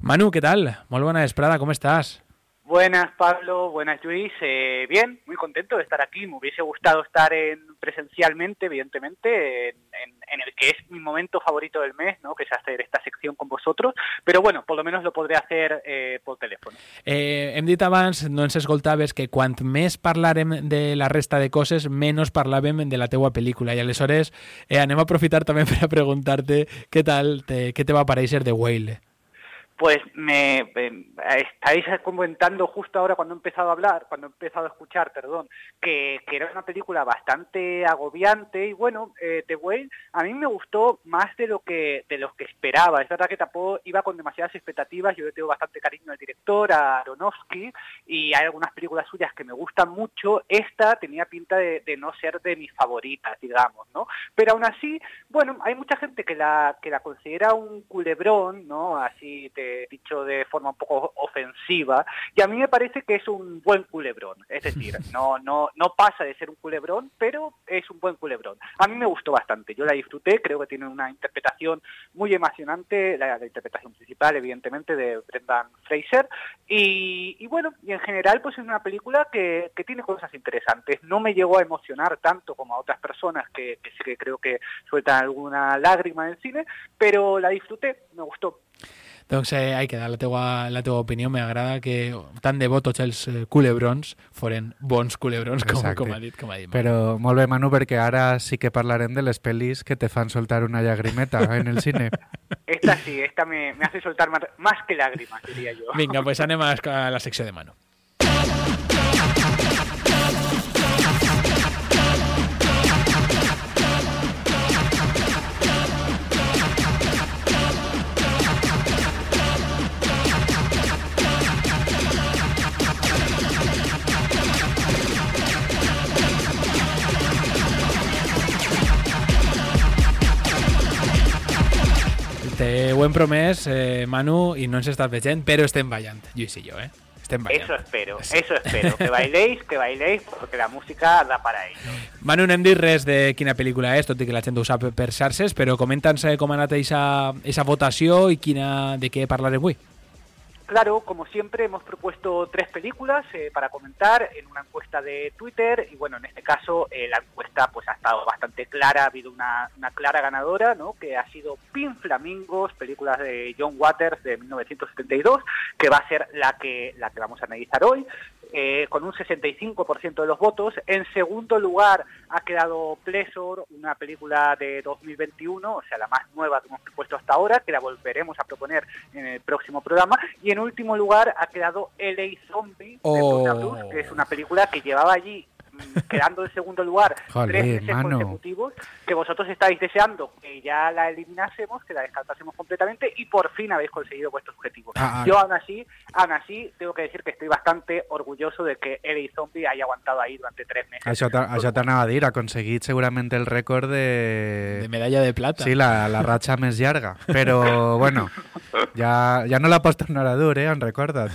Manu, què tal? Molt bona vesprada, com estàs? Buenas, Pablo. Buenas, Luis. Eh, bien, muy contento de estar aquí. Me hubiese gustado estar en, presencialmente, evidentemente, en, en, en, el que es mi momento favorito del mes, ¿no? que es hacer esta sección con vosotros. Pero bueno, por lo menos lo podré hacer eh, por teléfono. Eh, hem dit abans, no ens escoltaves, que quant més parlarem de la resta de coses, menys parlàvem de la teua pel·lícula. I aleshores eh, anem a aprofitar també [laughs] per a preguntar-te què tal, te, te va aparèixer de Whale. Pues me eh, estáis comentando justo ahora cuando he empezado a hablar, cuando he empezado a escuchar, perdón, que, que era una película bastante agobiante y bueno, eh, The Whale a mí me gustó más de lo que de lo que esperaba. Es verdad que tampoco iba con demasiadas expectativas. Yo le tengo bastante cariño al director, a Aronofsky, y hay algunas películas suyas que me gustan mucho. Esta tenía pinta de, de no ser de mis favoritas, digamos, ¿no? Pero aún así, bueno, hay mucha gente que la que la considera un culebrón, ¿no? Así te dicho de forma un poco ofensiva, y a mí me parece que es un buen culebrón, es decir, [laughs] no, no, no pasa de ser un culebrón, pero es un buen culebrón. A mí me gustó bastante, yo la disfruté, creo que tiene una interpretación muy emocionante, la, la interpretación principal, evidentemente, de Brendan Fraser, y, y, bueno, y en general, pues es una película que, que, tiene cosas interesantes. No me llegó a emocionar tanto como a otras personas que, que que creo que sueltan alguna lágrima en el cine, pero la disfruté, me gustó. Doncs eh, ahí queda la teua, la teua opinió. M'agrada que tant de bo tots els eh, culebrons foren bons culebrons, com, com ha dit. Com ha dit Però molt bé, Manu, perquè ara sí que parlarem de les pel·lis que te fan soltar una llagrimeta [laughs] en el cine. Esta sí, esta me, me hace soltar más, más que lágrimas, diría yo. Vinga, pues anem a la secció de Manu. Te ho hem promès, eh, Manu, i no ens estàs veient, però estem ballant, Lluís i jo, eh? Estem ballant. Eso espero, sí. eso espero. Que bailéis, que bailéis, porque la música da para ello. Manu, no hem dit res de quina pel·lícula és, tot i que la gent ho sap per xarxes, però comenta'ns com ha anat aquesta votació i quina, de què parlarem avui. Claro, como siempre hemos propuesto tres películas eh, para comentar en una encuesta de Twitter y bueno, en este caso eh, la encuesta pues ha estado bastante clara, ha habido una, clara ganadora, ¿no? Que ha sido Pin Flamingos, películas de John Waters de 1972, que va a ser la que la que vamos a analizar hoy. Eh, con un 65% de los votos. En segundo lugar ha quedado Pleasure, una película de 2021, o sea, la más nueva que hemos propuesto hasta ahora, que la volveremos a proponer en el próximo programa. Y en último lugar ha quedado LA Zombie, oh. de Blues, que es una película que llevaba allí [laughs] quedando en segundo lugar Joder, tres meses mano. consecutivos, que vosotros estáis deseando que ya la eliminásemos, que la descartásemos completamente y por fin habéis conseguido vuestros objetivos. Ah, Yo aún así, aún así, tengo que decir que estoy bastante orgulloso de que LA Zombie haya aguantado ahí durante tres meses. Això t'anava a dir, ha aconseguit segurament el rècord de... De medalla de plata. Sí, la, la ratxa més llarga. Però, [laughs] bueno, ja, ja no la pots tornar a dur, eh? En recorda't.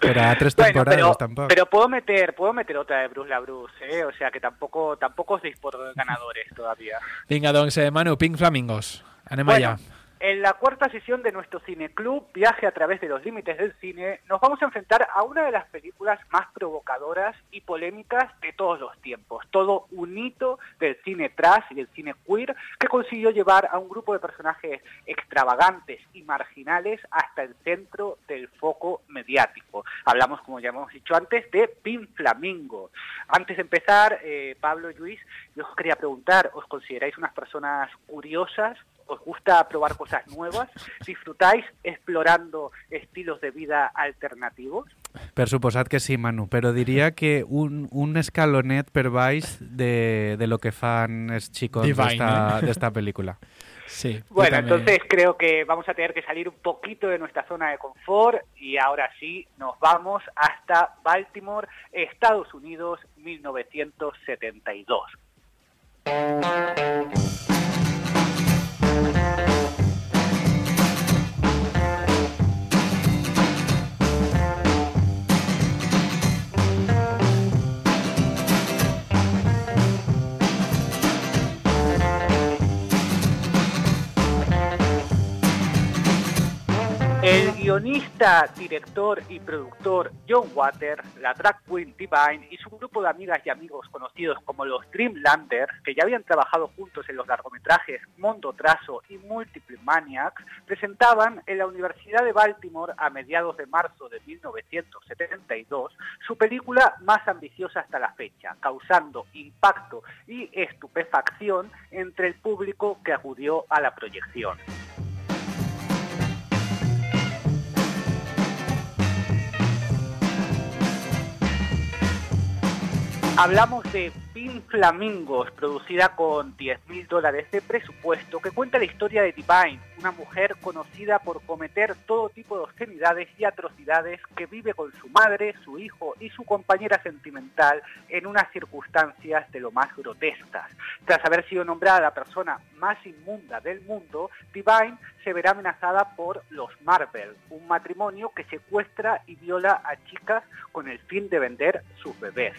Per a tres Bueno, temporades, tampoc. pero puedo meter, puedo meter otra de Bruce la Bruce, ¿eh? o sea que tampoco, tampoco os deis por ganadores todavía. Vinga, doncs, eh, Manu, Pink Flamingos. Anem Bueno, allà. En la cuarta sesión de nuestro cineclub, Viaje a través de los límites del cine, nos vamos a enfrentar a una de las películas más provocadoras y polémicas de todos los tiempos. Todo un hito del cine trash y del cine queer que consiguió llevar a un grupo de personajes extravagantes y marginales hasta el centro del foco mediático. Hablamos, como ya hemos dicho antes, de Pin Flamingo. Antes de empezar, eh, Pablo y Luis, yo os quería preguntar, ¿os consideráis unas personas curiosas? ¿Os gusta probar cosas nuevas? ¿Disfrutáis explorando estilos de vida alternativos? Per suposat que sí, Manu, però diria que un, un escalonet per baix de, de lo que fan els xicos d'esta eh? d'esta pel·lícula. Sí. Bueno, entonces creo que vamos a tener que salir un poquito de nuestra zona de confort y ahora sí nos vamos hasta Baltimore, Estados Unidos, 1972. Guionista, director y productor John Waters, la drag queen Divine y su grupo de amigas y amigos conocidos como los Dreamlanders, que ya habían trabajado juntos en los largometrajes Mondo Trazo y Multiple Maniacs, presentaban en la Universidad de Baltimore a mediados de marzo de 1972 su película más ambiciosa hasta la fecha, causando impacto y estupefacción entre el público que acudió a la proyección. Hablamos de Pin Flamingos, producida con 10 mil dólares de presupuesto, que cuenta la historia de Divine, una mujer conocida por cometer todo tipo de obscenidades y atrocidades que vive con su madre, su hijo y su compañera sentimental en unas circunstancias de lo más grotescas. Tras haber sido nombrada la persona más inmunda del mundo, Divine se verá amenazada por los Marvel, un matrimonio que secuestra y viola a chicas con el fin de vender sus bebés.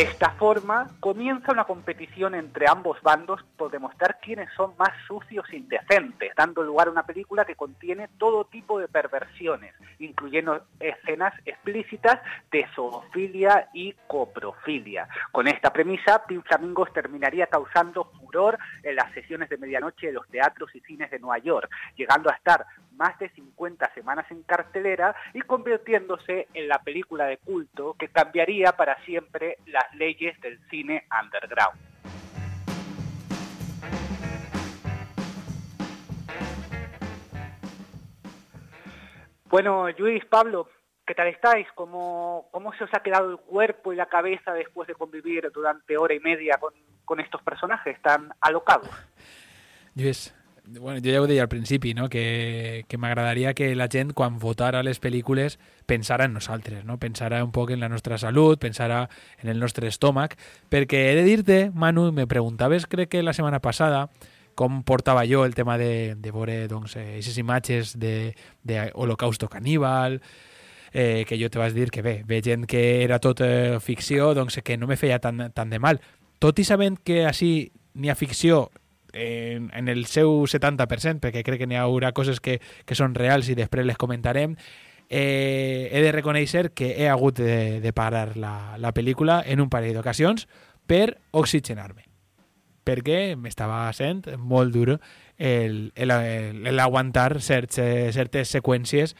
De esta forma, comienza una competición entre ambos bandos por demostrar quiénes son más sucios e indecentes, dando lugar a una película que contiene todo tipo de perversiones, incluyendo escenas explícitas de zoofilia y coprofilia. Con esta premisa, Pin Flamingos terminaría causando furor en las sesiones de medianoche de los teatros y cines de Nueva York, llegando a estar más de 50 semanas en cartelera y convirtiéndose en la película de culto que cambiaría para siempre las leyes del cine underground. Bueno, Luis, Pablo, ¿qué tal estáis? ¿Cómo, ¿Cómo se os ha quedado el cuerpo y la cabeza después de convivir durante hora y media con, con estos personajes tan alocados? Luis, bueno, jo ja ho deia al principi, no? que, que m'agradaria que la gent, quan votara les pel·lícules, pensara en nosaltres, no? pensara un poc en la nostra salut, pensara en el nostre estómac, perquè he de dir-te, Manu, me preguntaves, crec que la setmana passada, com portava jo el tema de, de veure doncs, aquestes imatges d'Holocausto caníbal, eh, que jo te vas dir que bé, ve gent que era tot eh, ficció, doncs que no me feia tan, tan de mal. Tot i sabent que així n'hi ha ficció en, en el seu 70%, perquè crec que n'hi haurà coses que, que són reals i després les comentarem, eh, he de reconèixer que he hagut de, de parar la, la pel·lícula en un parell d'ocasions per oxigenar-me perquè m'estava sent molt dur l'aguantar certes, certes seqüències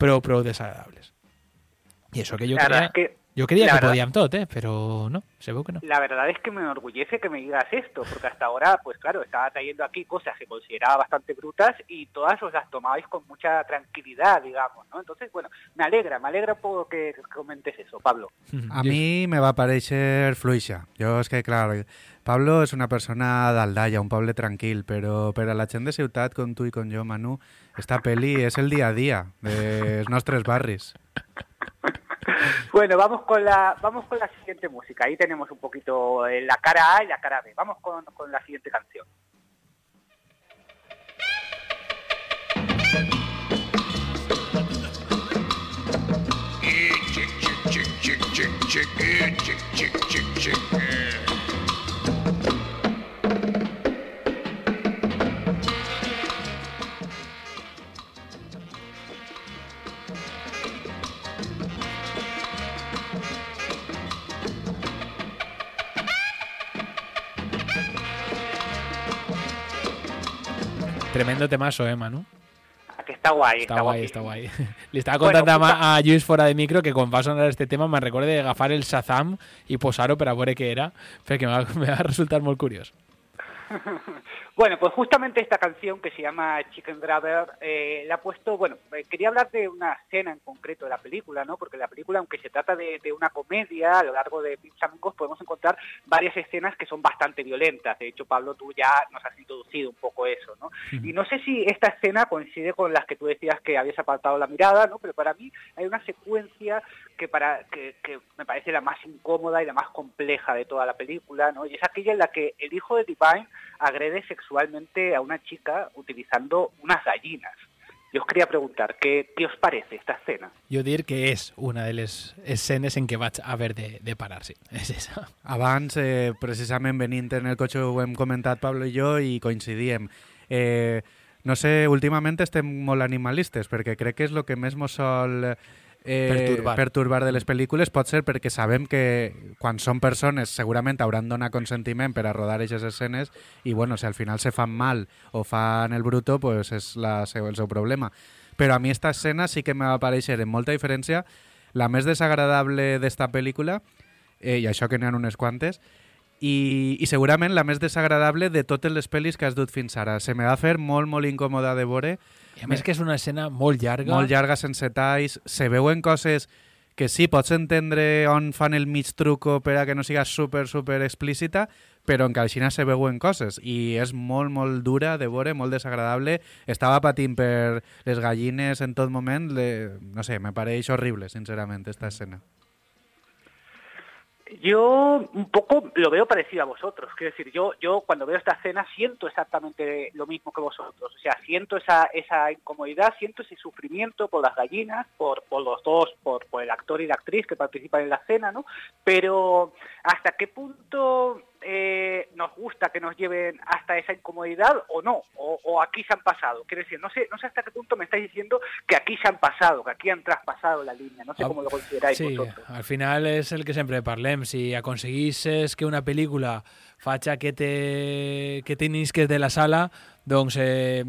prou, prou desagradables. I això que jo creia... es que Yo creía La que verdad- podían todo, ¿eh? pero no, se ve que no. La verdad es que me enorgullece que me digas esto, porque hasta ahora, pues claro, estaba trayendo aquí cosas que consideraba bastante brutas y todas os las tomabais con mucha tranquilidad, digamos, ¿no? Entonces, bueno, me alegra, me alegra por que comentes eso, Pablo. [laughs] A mi me va parèixer fluixa. Jo és que, clar, Pablo és una persona d'Aldaia, un poble tranquil, però per a la gent de ciutat com tu i com jo, Manu, esta peli és el dia a dia dels nostres barris. [laughs] [laughs] Bueno, vamos con la vamos con la siguiente música. Ahí tenemos un poquito eh, la cara A y la cara B. Vamos con, con la siguiente canción. Tremendo temazo, eh, Manu. Que está guay. Está, guay, está guay. [laughs] Le estaba contando a, a fuera de micro que con va a sonar este tema me recuerde de gafar el Shazam y posar opera que era, pero que me va, [laughs] me va a resultar muy curioso. [laughs] Bueno, pues justamente esta canción que se llama Chicken Grabber eh, la ha puesto, bueno, eh, quería hablar de una escena en concreto de la película, ¿no? Porque la película, aunque se trata de, de una comedia, a lo largo de Pinch Amigos podemos encontrar varias escenas que son bastante violentas. De hecho, Pablo, tú ya nos has introducido un poco eso, ¿no? Y no sé si esta escena coincide con las que tú decías que habías apartado la mirada, ¿no? Pero para mí hay una secuencia que para que, que me parece la más incómoda y la más compleja de toda la película, ¿no? Y es aquella en la que el hijo de Divine agrede sexualmente a una chica utilizando unas gallinas. Yo os quería preguntar, ¿qué, qué os parece esta escena? Jo dir que és una de les escenes en què vaig haver de, de parar, sí. [laughs] És esa. Abans, eh, precisament venint en el cotxe, ho hem comentat Pablo i jo i coincidíem. Eh, no sé, últimament estem molt animalistes, perquè crec que és el que més mos sol eh, Perturbar. perturbar de les pel·lícules pot ser perquè sabem que quan són persones segurament hauran donat consentiment per a rodar aquestes escenes i bueno, si al final se fan mal o fan el bruto, pues és la seu, el seu problema. Però a mi esta escena sí que me va aparèixer en molta diferència la més desagradable d'esta pel·lícula, eh, i això que n'hi ha unes quantes, i, i segurament la més desagradable de totes les pel·lis que has dut fins ara. Se me va fer molt, molt incòmoda de veure. I a més que és una escena molt llarga. Molt llarga, sense talls. Se veuen coses que sí, pots entendre on fan el mig truco per a que no siga super, super explícita, però en Calxina se veuen coses i és molt, molt dura de veure, molt desagradable. Estava patint per les gallines en tot moment. Le, no sé, me pareix horrible, sincerament, esta escena. Yo un poco lo veo parecido a vosotros. Quiero decir, yo, yo cuando veo esta escena siento exactamente lo mismo que vosotros. O sea, siento esa, esa incomodidad, siento ese sufrimiento por las gallinas, por, por los dos, por, el actor y la actriz que participan en la escena, ¿no? Pero ¿hasta qué punto eh, nos gusta que nos lleven hasta esa incomodidad o no? O, o aquí se han pasado. Quiero decir, no sé, no sé hasta qué punto me estáis diciendo que aquí se han pasado, que aquí han traspasado la línea. No sé cómo lo consideráis Sí, vosotros. al final és el que sempre parlem. Si aconseguisses que una pel·lícula faci que te, que t'innisques de la sala, doncs eh,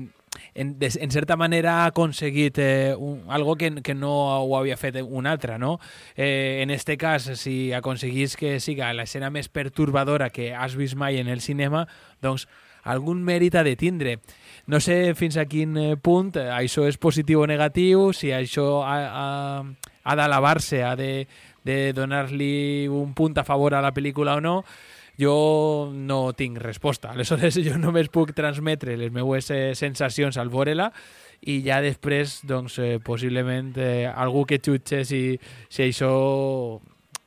en, de, en certa manera ha aconseguit eh, un, algo que, que no ho havia fet un altre, no? Eh, en este cas, si aconseguís que siga l'escena més perturbadora que has vist mai en el cinema, doncs algun mèrit ha de tindre. No sé fins a quin eh, punt eh, això és positiu o negatiu, si això ha, ha, ha d'alabar-se, ha de, de donar-li un punt a favor a la pel·lícula o no, jo no tinc resposta. [laughs] Aleshores, jo només puc transmetre les meues eh, sensacions al veure-la i ja després, doncs, eh, possiblement eh, algú que jutge si, si això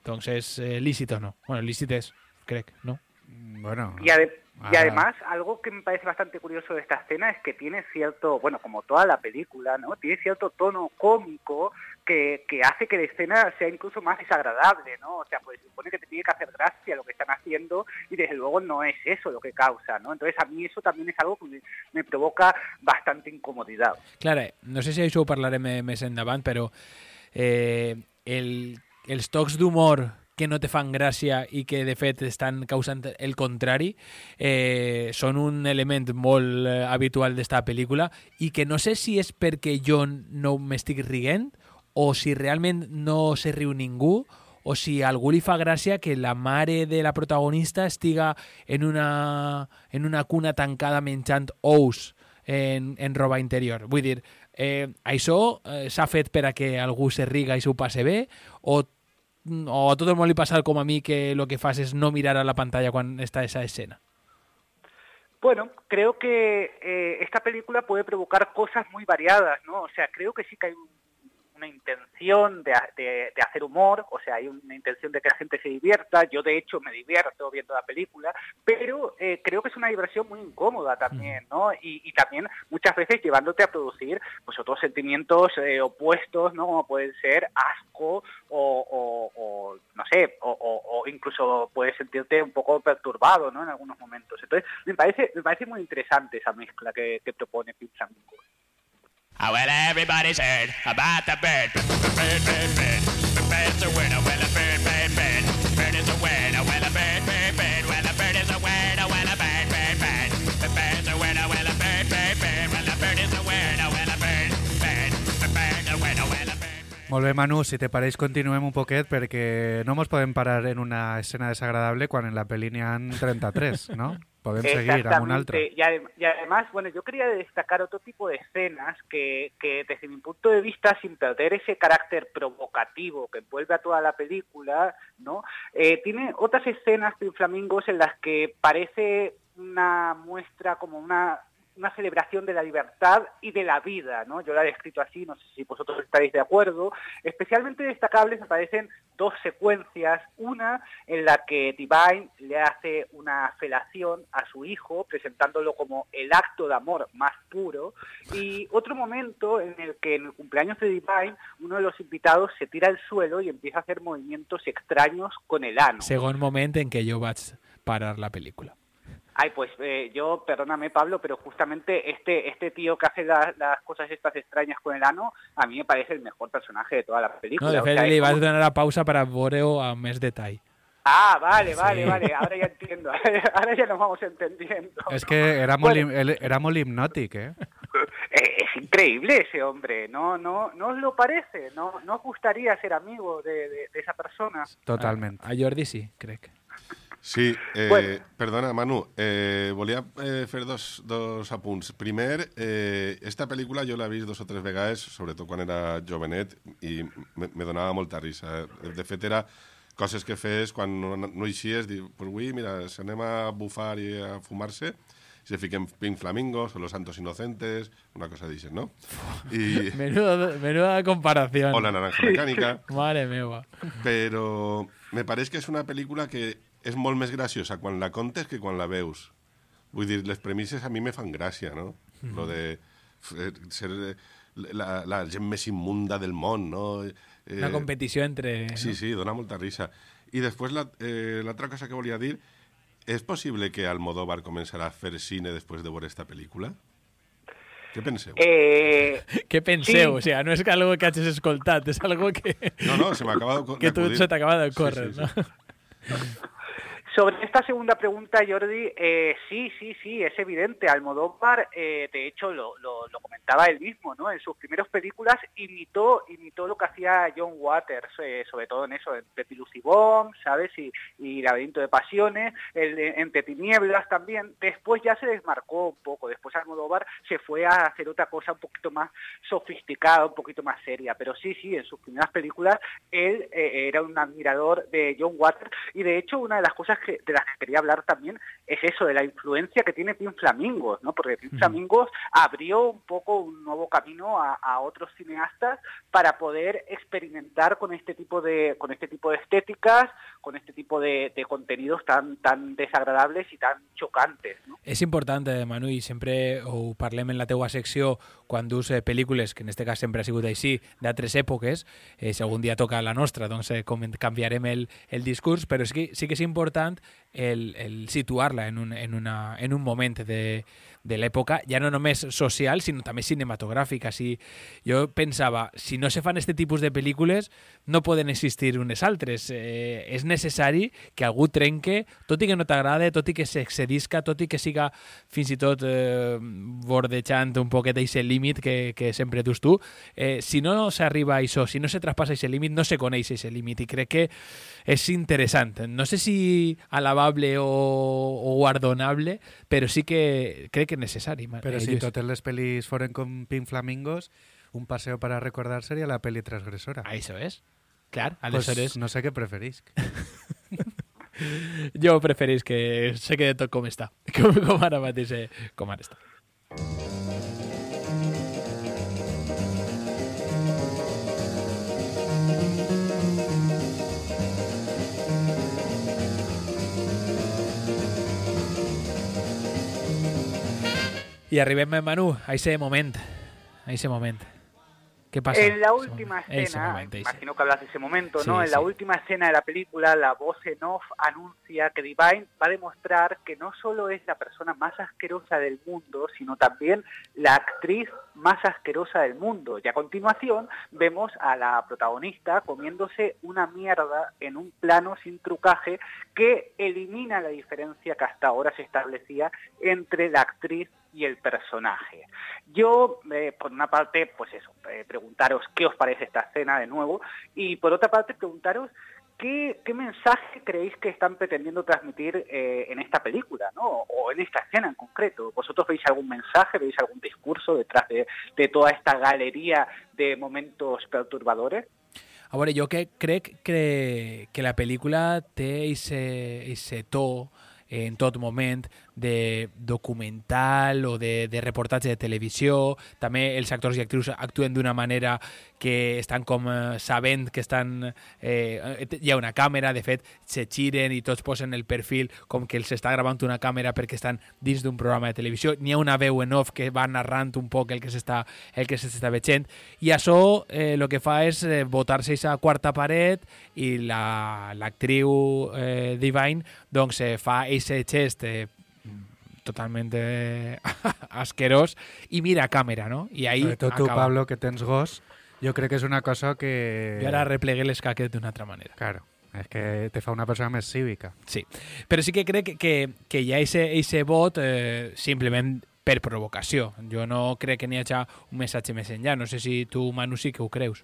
doncs és eh, lícit o no. Bueno, lícit és, crec, no? Bueno, Y, ade- y además, algo que me parece bastante curioso de esta escena es que tiene cierto, bueno, como toda la película, ¿no? Tiene cierto tono cómico que, que hace que la escena sea incluso más desagradable, ¿no? O sea, pues se supone que te tiene que hacer gracia lo que están haciendo y desde luego no es eso lo que causa, ¿no? Entonces a mí eso también es algo que me, me provoca bastante incomodidad. Clar, eh, no sé si això ho parlarem més endavant, però eh, el, els tocs d'humor que no te fan gràcia i que de fet estan causant el contrari eh, un element molt eh, habitual d'esta pel·lícula i que no sé si és perquè jo no m'estic riguent o si realment no se riu ningú o si a algú li que la mare de la protagonista estiga en una, en una cuna tancada menjant ous en, en roba interior. Vull dir, eh, això eh, s'ha fet per que algú se riga i s'ho passe bé o, o a tot el món li passa a mi que el que fas és no mirar a la pantalla quan està esa escena? Bueno, creo que eh, esta película puede provocar cosas muy variadas, ¿no? O sea, creo que sí que hay un- una intención de, de- de hacer humor, o sea, hay una intención de que la gente se divierta, yo de hecho me divierto viendo la película, pero eh, creo que es una diversión muy incómoda también, ¿no? Y, y también muchas veces llevándote a producir pues otros sentimientos eh, opuestos, ¿no? Como pueden ser asco o, o- o, no sé, o, incluso puedes sentirte un poco perturbado, ¿no? En algunos momentos. Entonces, me parece, me parece muy interesante esa mezcla que, que propone. Oh, well, everybody's heard about the bird. Well. Well. Well. Well. Well. Well. Well. Well, Manu, si te pareix continuem un poquet perquè no mos podem parar en una escena desagradable quan en la pel·li n'hi ha 33, no? Podem seguir altra. Exactamente. Y, adem- y además, bueno, yo quería destacar otro tipo de escenas que, que desde mi punto de vista, sin perder ese carácter provocativo que envuelve a toda la película, ¿no? Eh, tiene otras escenas Pin Flamingos en las que parece una muestra como una una celebración de la libertad y de la vida, ¿no? Yo la he descrito así, no sé si vosotros estaréis de acuerdo. Especialmente destacables me parecen dos secuencias. Una en la que Divine le hace una felación a su hijo, presentándolo como el acto de amor más puro. Y otro momento en el que en el cumpleaños de Divine uno de los invitados se tira al suelo y empieza a hacer movimientos extraños con el ano. Segon moment en què jo vaig parar la pel·lícula. Ay, pues eh, yo, perdóname Pablo, pero justamente este este tío que hace la- las cosas estas extrañas con el ano, a mí me parece el mejor personaje de toda la película. No, de O sea, vaig como- donar la pausa per a veure-ho amb més detall. Ah, vale, vale, Sí. vale, ahora ya entiendo, [laughs] ahora ya nos vamos entendiendo. Es que era muy, Bueno. lim- muy hipnótico, ¿eh? [laughs] Eh, es increíble ese hombre, ¿no no no os lo parece? ¿No, no os gustaría ser amigo de, de- de esa persona? Totalmente. A Jordi sí, crec. Sí, eh, Bueno. perdona, Manu, eh, volia eh, fer dos, dos apunts. Primer, eh, esta pel·lícula jo l'he vist dos o tres vegades, sobretot quan era jovenet, i me, me donava molta risa. De fet, era coses que fes quan no, no eixies, dir, pues avui, mira, si anem a bufar i a fumar-se, se fiquen Pink Flamingos o Los Santos Inocentes, una cosa d'aixes, no? I, [laughs] Menuda, menuda comparación. o La Naranja Mecànica. Mare meva. però me pareix que és una pel·lícula que és molt més graciosa quan la contes que quan la veus. Vull dir, les premisses a mi me fan gràcia, no? Mhm. Lo de ser eh, la, la gent més immunda del món, no? Eh, Una competició entre... Sí, sí, dona molta risa. I després la- eh, l'altra cosa que volia dir, és possible que Almodóvar començarà a fer cine després de veure esta pel·lícula? Què penseu? Eh, [laughs] Què penseu? Sí. O sigui, no és que algo que hagis escoltat, és algo que... No, no, se m'acaba [laughs] de Que tu se t'acaba de Sí, córrer, sí, no? [laughs] Sobre esta segunda pregunta, Jordi, eh, sí, sí, sí, es evidente. Almodóvar, eh, de hecho, lo, comentaba él mismo, ¿no? En sus primeras películas imitó, imitó lo que hacía John Waters, eh, sobre todo en eso, en Betty Lucy Bomb, ¿sabes? Y, Laberinto de Pasiones, el de Entre Tinieblas también. Después ya se desmarcó un poco. Después Almodóvar se fue a hacer otra cosa un poquito más sofisticada, un poquito más seria. Pero sí, sí, en sus primeras películas él eh, era un admirador de John Waters y de hecho una de las cosas que, de las que quería hablar también es eso, de la influencia que tiene Pin Flamingos, ¿no? Porque Pin Flamingos abrió un poco un nuevo camino a, a otros cineastas para poder experimentar con este tipo de, con este tipo de estéticas, con este tipo de, de contenidos tan, tan desagradables y tan chocantes, ¿no? És important, eh, Manu, i sempre ho parlem en la teua secció quan dus eh, pel·lícules, que en este cas sempre ha sigut així, d'altres èpoques, eh, si algun dia toca la nostra, doncs eh, canviarem el, el discurs, però sí, que- sí que és important and el, el situar-la en, un, en, una, en un moment de, de l'època, ja no només social, sinó també cinematogràfica. Si, jo pensava, si no se fan este tipus de pel·lícules, no poden existir unes altres. Eh, és necessari que algú trenque, tot i que no t'agrada, tot i que s'excedisca, tot i que siga fins i tot eh, bordejant un poquet d'aquest límit que, que sempre dus tu, eh, si no s'arriba a això, si no se traspassa aquest límit, no se coneix aquest límit i crec que és interessant. No sé si o, o guardonable, però sí que crec que és necessari. Ma- Pero eh, si les pelis fueron con Pink Flamingos, un paseo para recordar sería la peli transgresora. Ah, Eso es. Clar, Pues aleshores... no sé qué preferís. [laughs] Jo preferís que se quede tot com està. [laughs] Com, com ara mateix, eh, com ara està. I arribem, Manu, a ese moment. A ese moment. Què passa? En la última. Ese escena, moment, ese. imagino que hablas de ese momento, Sí, ¿no? En la sí. última escena de la película, la voz en off anuncia que Divine va a demostrar que no solo es la persona más asquerosa del mundo, sino también la actriz más asquerosa del mundo. Y a continuación vemos a la protagonista comiéndose una mierda en un plano sin trucaje que elimina la diferencia que hasta ahora se establecía entre la actriz y el personaje. Yo, eh, por una parte, pues eso, eh, preguntaros qué os parece esta escena de nuevo y por otra parte preguntaros qué, mensaje creéis que están pretendiendo transmitir eh, en esta película, ¿no? O en esta escena en concreto. ¿Vosotros veis algún mensaje, veis algún discurso detrás de, toda esta galería de momentos perturbadores? A veure, jo que crec que, la pel·lícula té ese, ese to, en tot moment de documental o de, de reportatge de televisió. També els actors i actrius actuen d'una manera que estan com eh, sabent que estan... Eh, hi ha una càmera, de fet, se giren i tots posen el perfil com que els està gravant una càmera perquè estan dins d'un programa de televisió. N'hi ha una veu en off que va narrant un poc el que s'està el que s'està veient i això eh, que fa és eh, botar-se aquesta quarta paret i l'actriu la, eh, Divine doncs eh, fa aquest gest eh, totalment eh, [laughs] asquerós i mira a càmera, no? I ahí Sobretot tu, acaba. Pablo, que tens gos, jo crec que és una cosa que... Jo ara replegué les caques d'una altra manera. Claro, és que te fa una persona més cívica. Sí, però sí que crec que, que, que hi ha ese vot eh, simplement per provocació. Jo no crec que n'hi hagi un missatge més enllà. No sé si tu, Manu, sí que ho creus.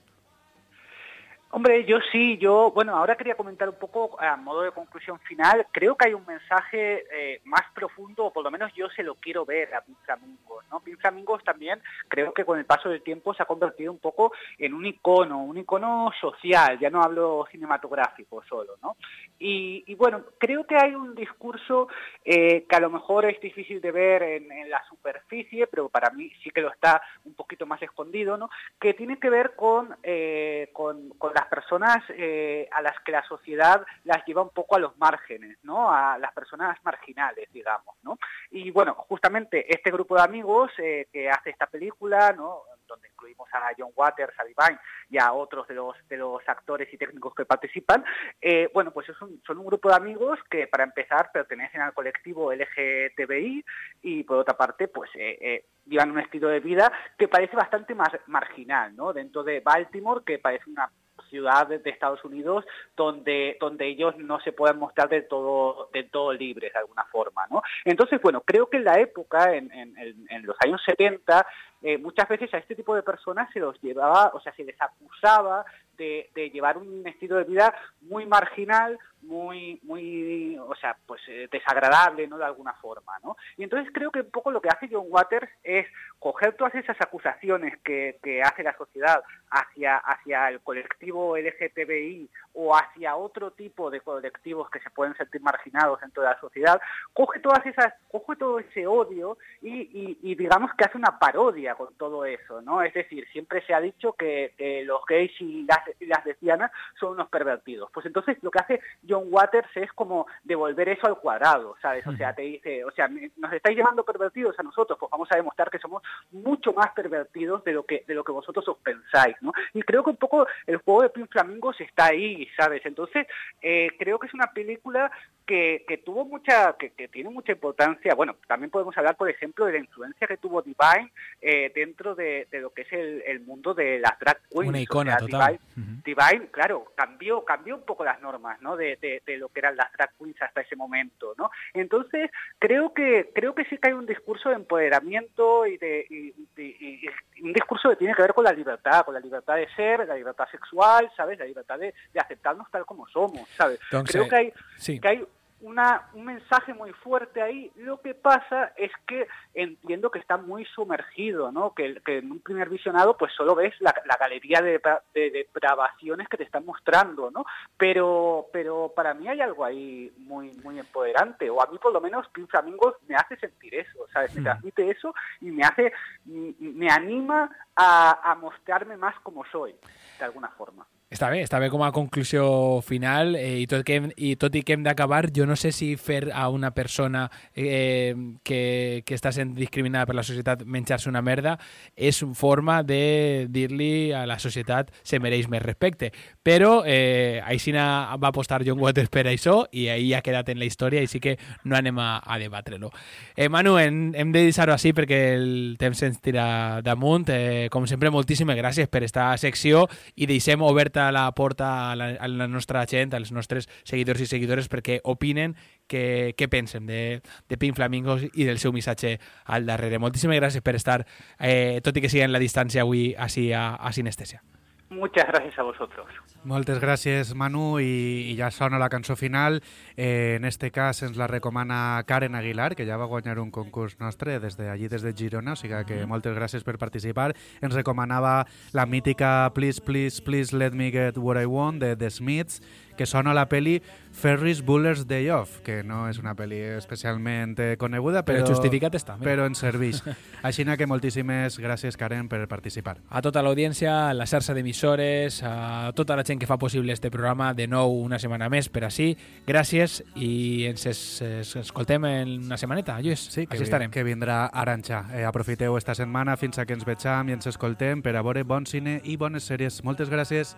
Hombre, yo sí, yo, bueno, ahora quería comentar un poco a modo de conclusión final. Creo que hay un mensaje eh, más profundo, o por lo menos yo se lo quiero ver a Pin Flamingos, ¿no? Pin Flamingos también creo que con el paso del tiempo se ha convertido un poco en un icono, un icono social, ya no hablo cinematográfico solo, ¿no? Y, y bueno, creo que hay un discurso eh, que a lo mejor es difícil de ver en, la superficie, pero para mí sí que lo está un poquito más escondido, ¿no? Que tiene que ver con, eh, con, con las personas eh, a las que la sociedad las lleva un poco a los márgenes, ¿no? A las personas marginales, digamos, ¿no? Y bueno, justamente este grupo de amigos eh, que hace esta película, ¿no? donde incluimos a John Waters, a Divine y a otros de los, de los actores y técnicos que participan, eh, bueno, pues es un, son un grupo de amigos que para empezar pertenecen al colectivo LGTBI y por otra parte, pues eh, eh, llevan un estilo de vida que parece bastante más marginal, ¿no? Dentro de Baltimore, que parece una ciudad de Estados Unidos donde, donde ellos no se pueden mostrar del todo, del todo libres de alguna forma, ¿no? Entonces, bueno, creo que en la época, en, en, en los años 70, eh, muchas veces a este tipo de personas se los llevaba, o sea, se les acusaba de, llevar un estilo de vida muy marginal, muy, muy, o sea, pues eh, desagradable, ¿no? De alguna forma, ¿no? Y entonces creo que un poco lo que hace John Waters es coger todas esas acusaciones que, que hace la sociedad hacia, hacia el colectivo LGTBI o hacia otro tipo de colectivos que se pueden sentir marginados dentro de la sociedad, coge todas esas, coge todo ese odio y, digamos que hace una parodia con todo eso, ¿no? Es decir, siempre se ha dicho que, que los gays y las, las, lesbianas son unos pervertidos. Pues entonces lo que hace John Waters es como devolver eso al cuadrado, ¿sabes? O sea, te dice, o sea, nos estáis llamando pervertidos a nosotros, pues vamos a demostrar que somos mucho más pervertidos de lo que de lo que vosotros os pensáis, ¿no? Y creo que un poco el juego de Pin Flamingos está ahí, ¿sabes? Entonces, eh, creo que es una película que, que tuvo mucha, que, que, tiene mucha importancia. Bueno, también podemos hablar, por ejemplo, de la influencia que tuvo Divine eh, dentro de, de, lo que es el, el, mundo de las drag queens. Una icona o sea, total. Divine, uh -huh. Divine, claro, cambió, cambió un poco las normas, ¿no? De, de, de, lo que eran las drag queens hasta ese momento, ¿no? Entonces, creo que, creo que sí que hay un discurso de empoderamiento y de, y, y, y un discurso que tiene que ver con la libertad, con la libertad de ser, la libertad sexual, ¿sabes? La libertad de, aceptarnos tal como somos, ¿sabes? Entonces, creo que hay, sí. que hay una, un mensaje muy fuerte ahí. Lo que pasa es que entiendo que está muy sumergido, ¿no? Que, que en un primer visionado pues solo ves la, la galería de, de, depravaciones que te están mostrando, ¿no? Pero, pero para mí hay algo ahí muy, muy empoderante, o a mí por lo menos Pin Flamingos me hace sentir eso, ¿sabes? Me transmite eso y me hace, me anima a, a mostrarme más como soy, de alguna forma. Està bé, està bé com a conclusió final eh, i, tot que hem, i tot i que hem d'acabar, jo no sé si fer a una persona eh, que, que està sent discriminada per la societat menjar-se una merda és una forma de dir-li a la societat se mereix més respecte. Però eh, Aixina va apostar John Waters per això i ahí ha quedat en la història i sí que no anem a, a debatre-lo. Eh, Manu, hem, hem de deixar-ho així perquè el temps se'ns tira damunt. Eh, com sempre, moltíssimes gràcies per esta secció i deixem oberta la porta a la, a la nostra gent, als nostres seguidors i seguidores perquè opinen què, què pensen de, de Pink Flamingos i del seu missatge al darrere. Moltíssimes gràcies per estar, eh, tot i que sigui en la distància avui, així a, a Sinestèsia. Muchas gracias a vosotros. Moltes gràcies, Manu, i, i ja sona la cançó final. Eh, en este cas ens la recomana Karen Aguilar, que ja va guanyar un concurs nostre des de allí, des de Girona, o sigui que moltes gràcies per participar. Ens recomanava la mítica Please, Please, Please Let Me Get What I Want de The Smiths, que sona la peli Ferris Buller's Day Off, que no és una pel·li especialment eh, coneguda, Però però, justificat està, mira. però ens serveix. [laughs] Així que moltíssimes gràcies, Karen, per participar. A tota l'audiència, a la xarxa d'emissores, a tota la gent que fa possible este programa, de nou una setmana més per així. Gràcies i ens es, es escoltem en una setmaneta, Lluís. Sí, que, Així estarem. que vindrà Aranxa. Eh, aprofiteu esta setmana fins a que ens vegem i ens escoltem per a veure bon cine i bones sèries. Moltes gràcies.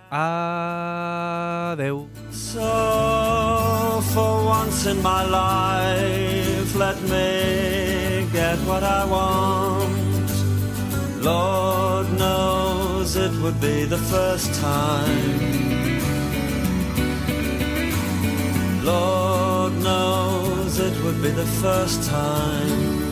Adeu. So, for once in my life, let me get what I want. Lord knows it would be the first time. Lord knows it would be the first time.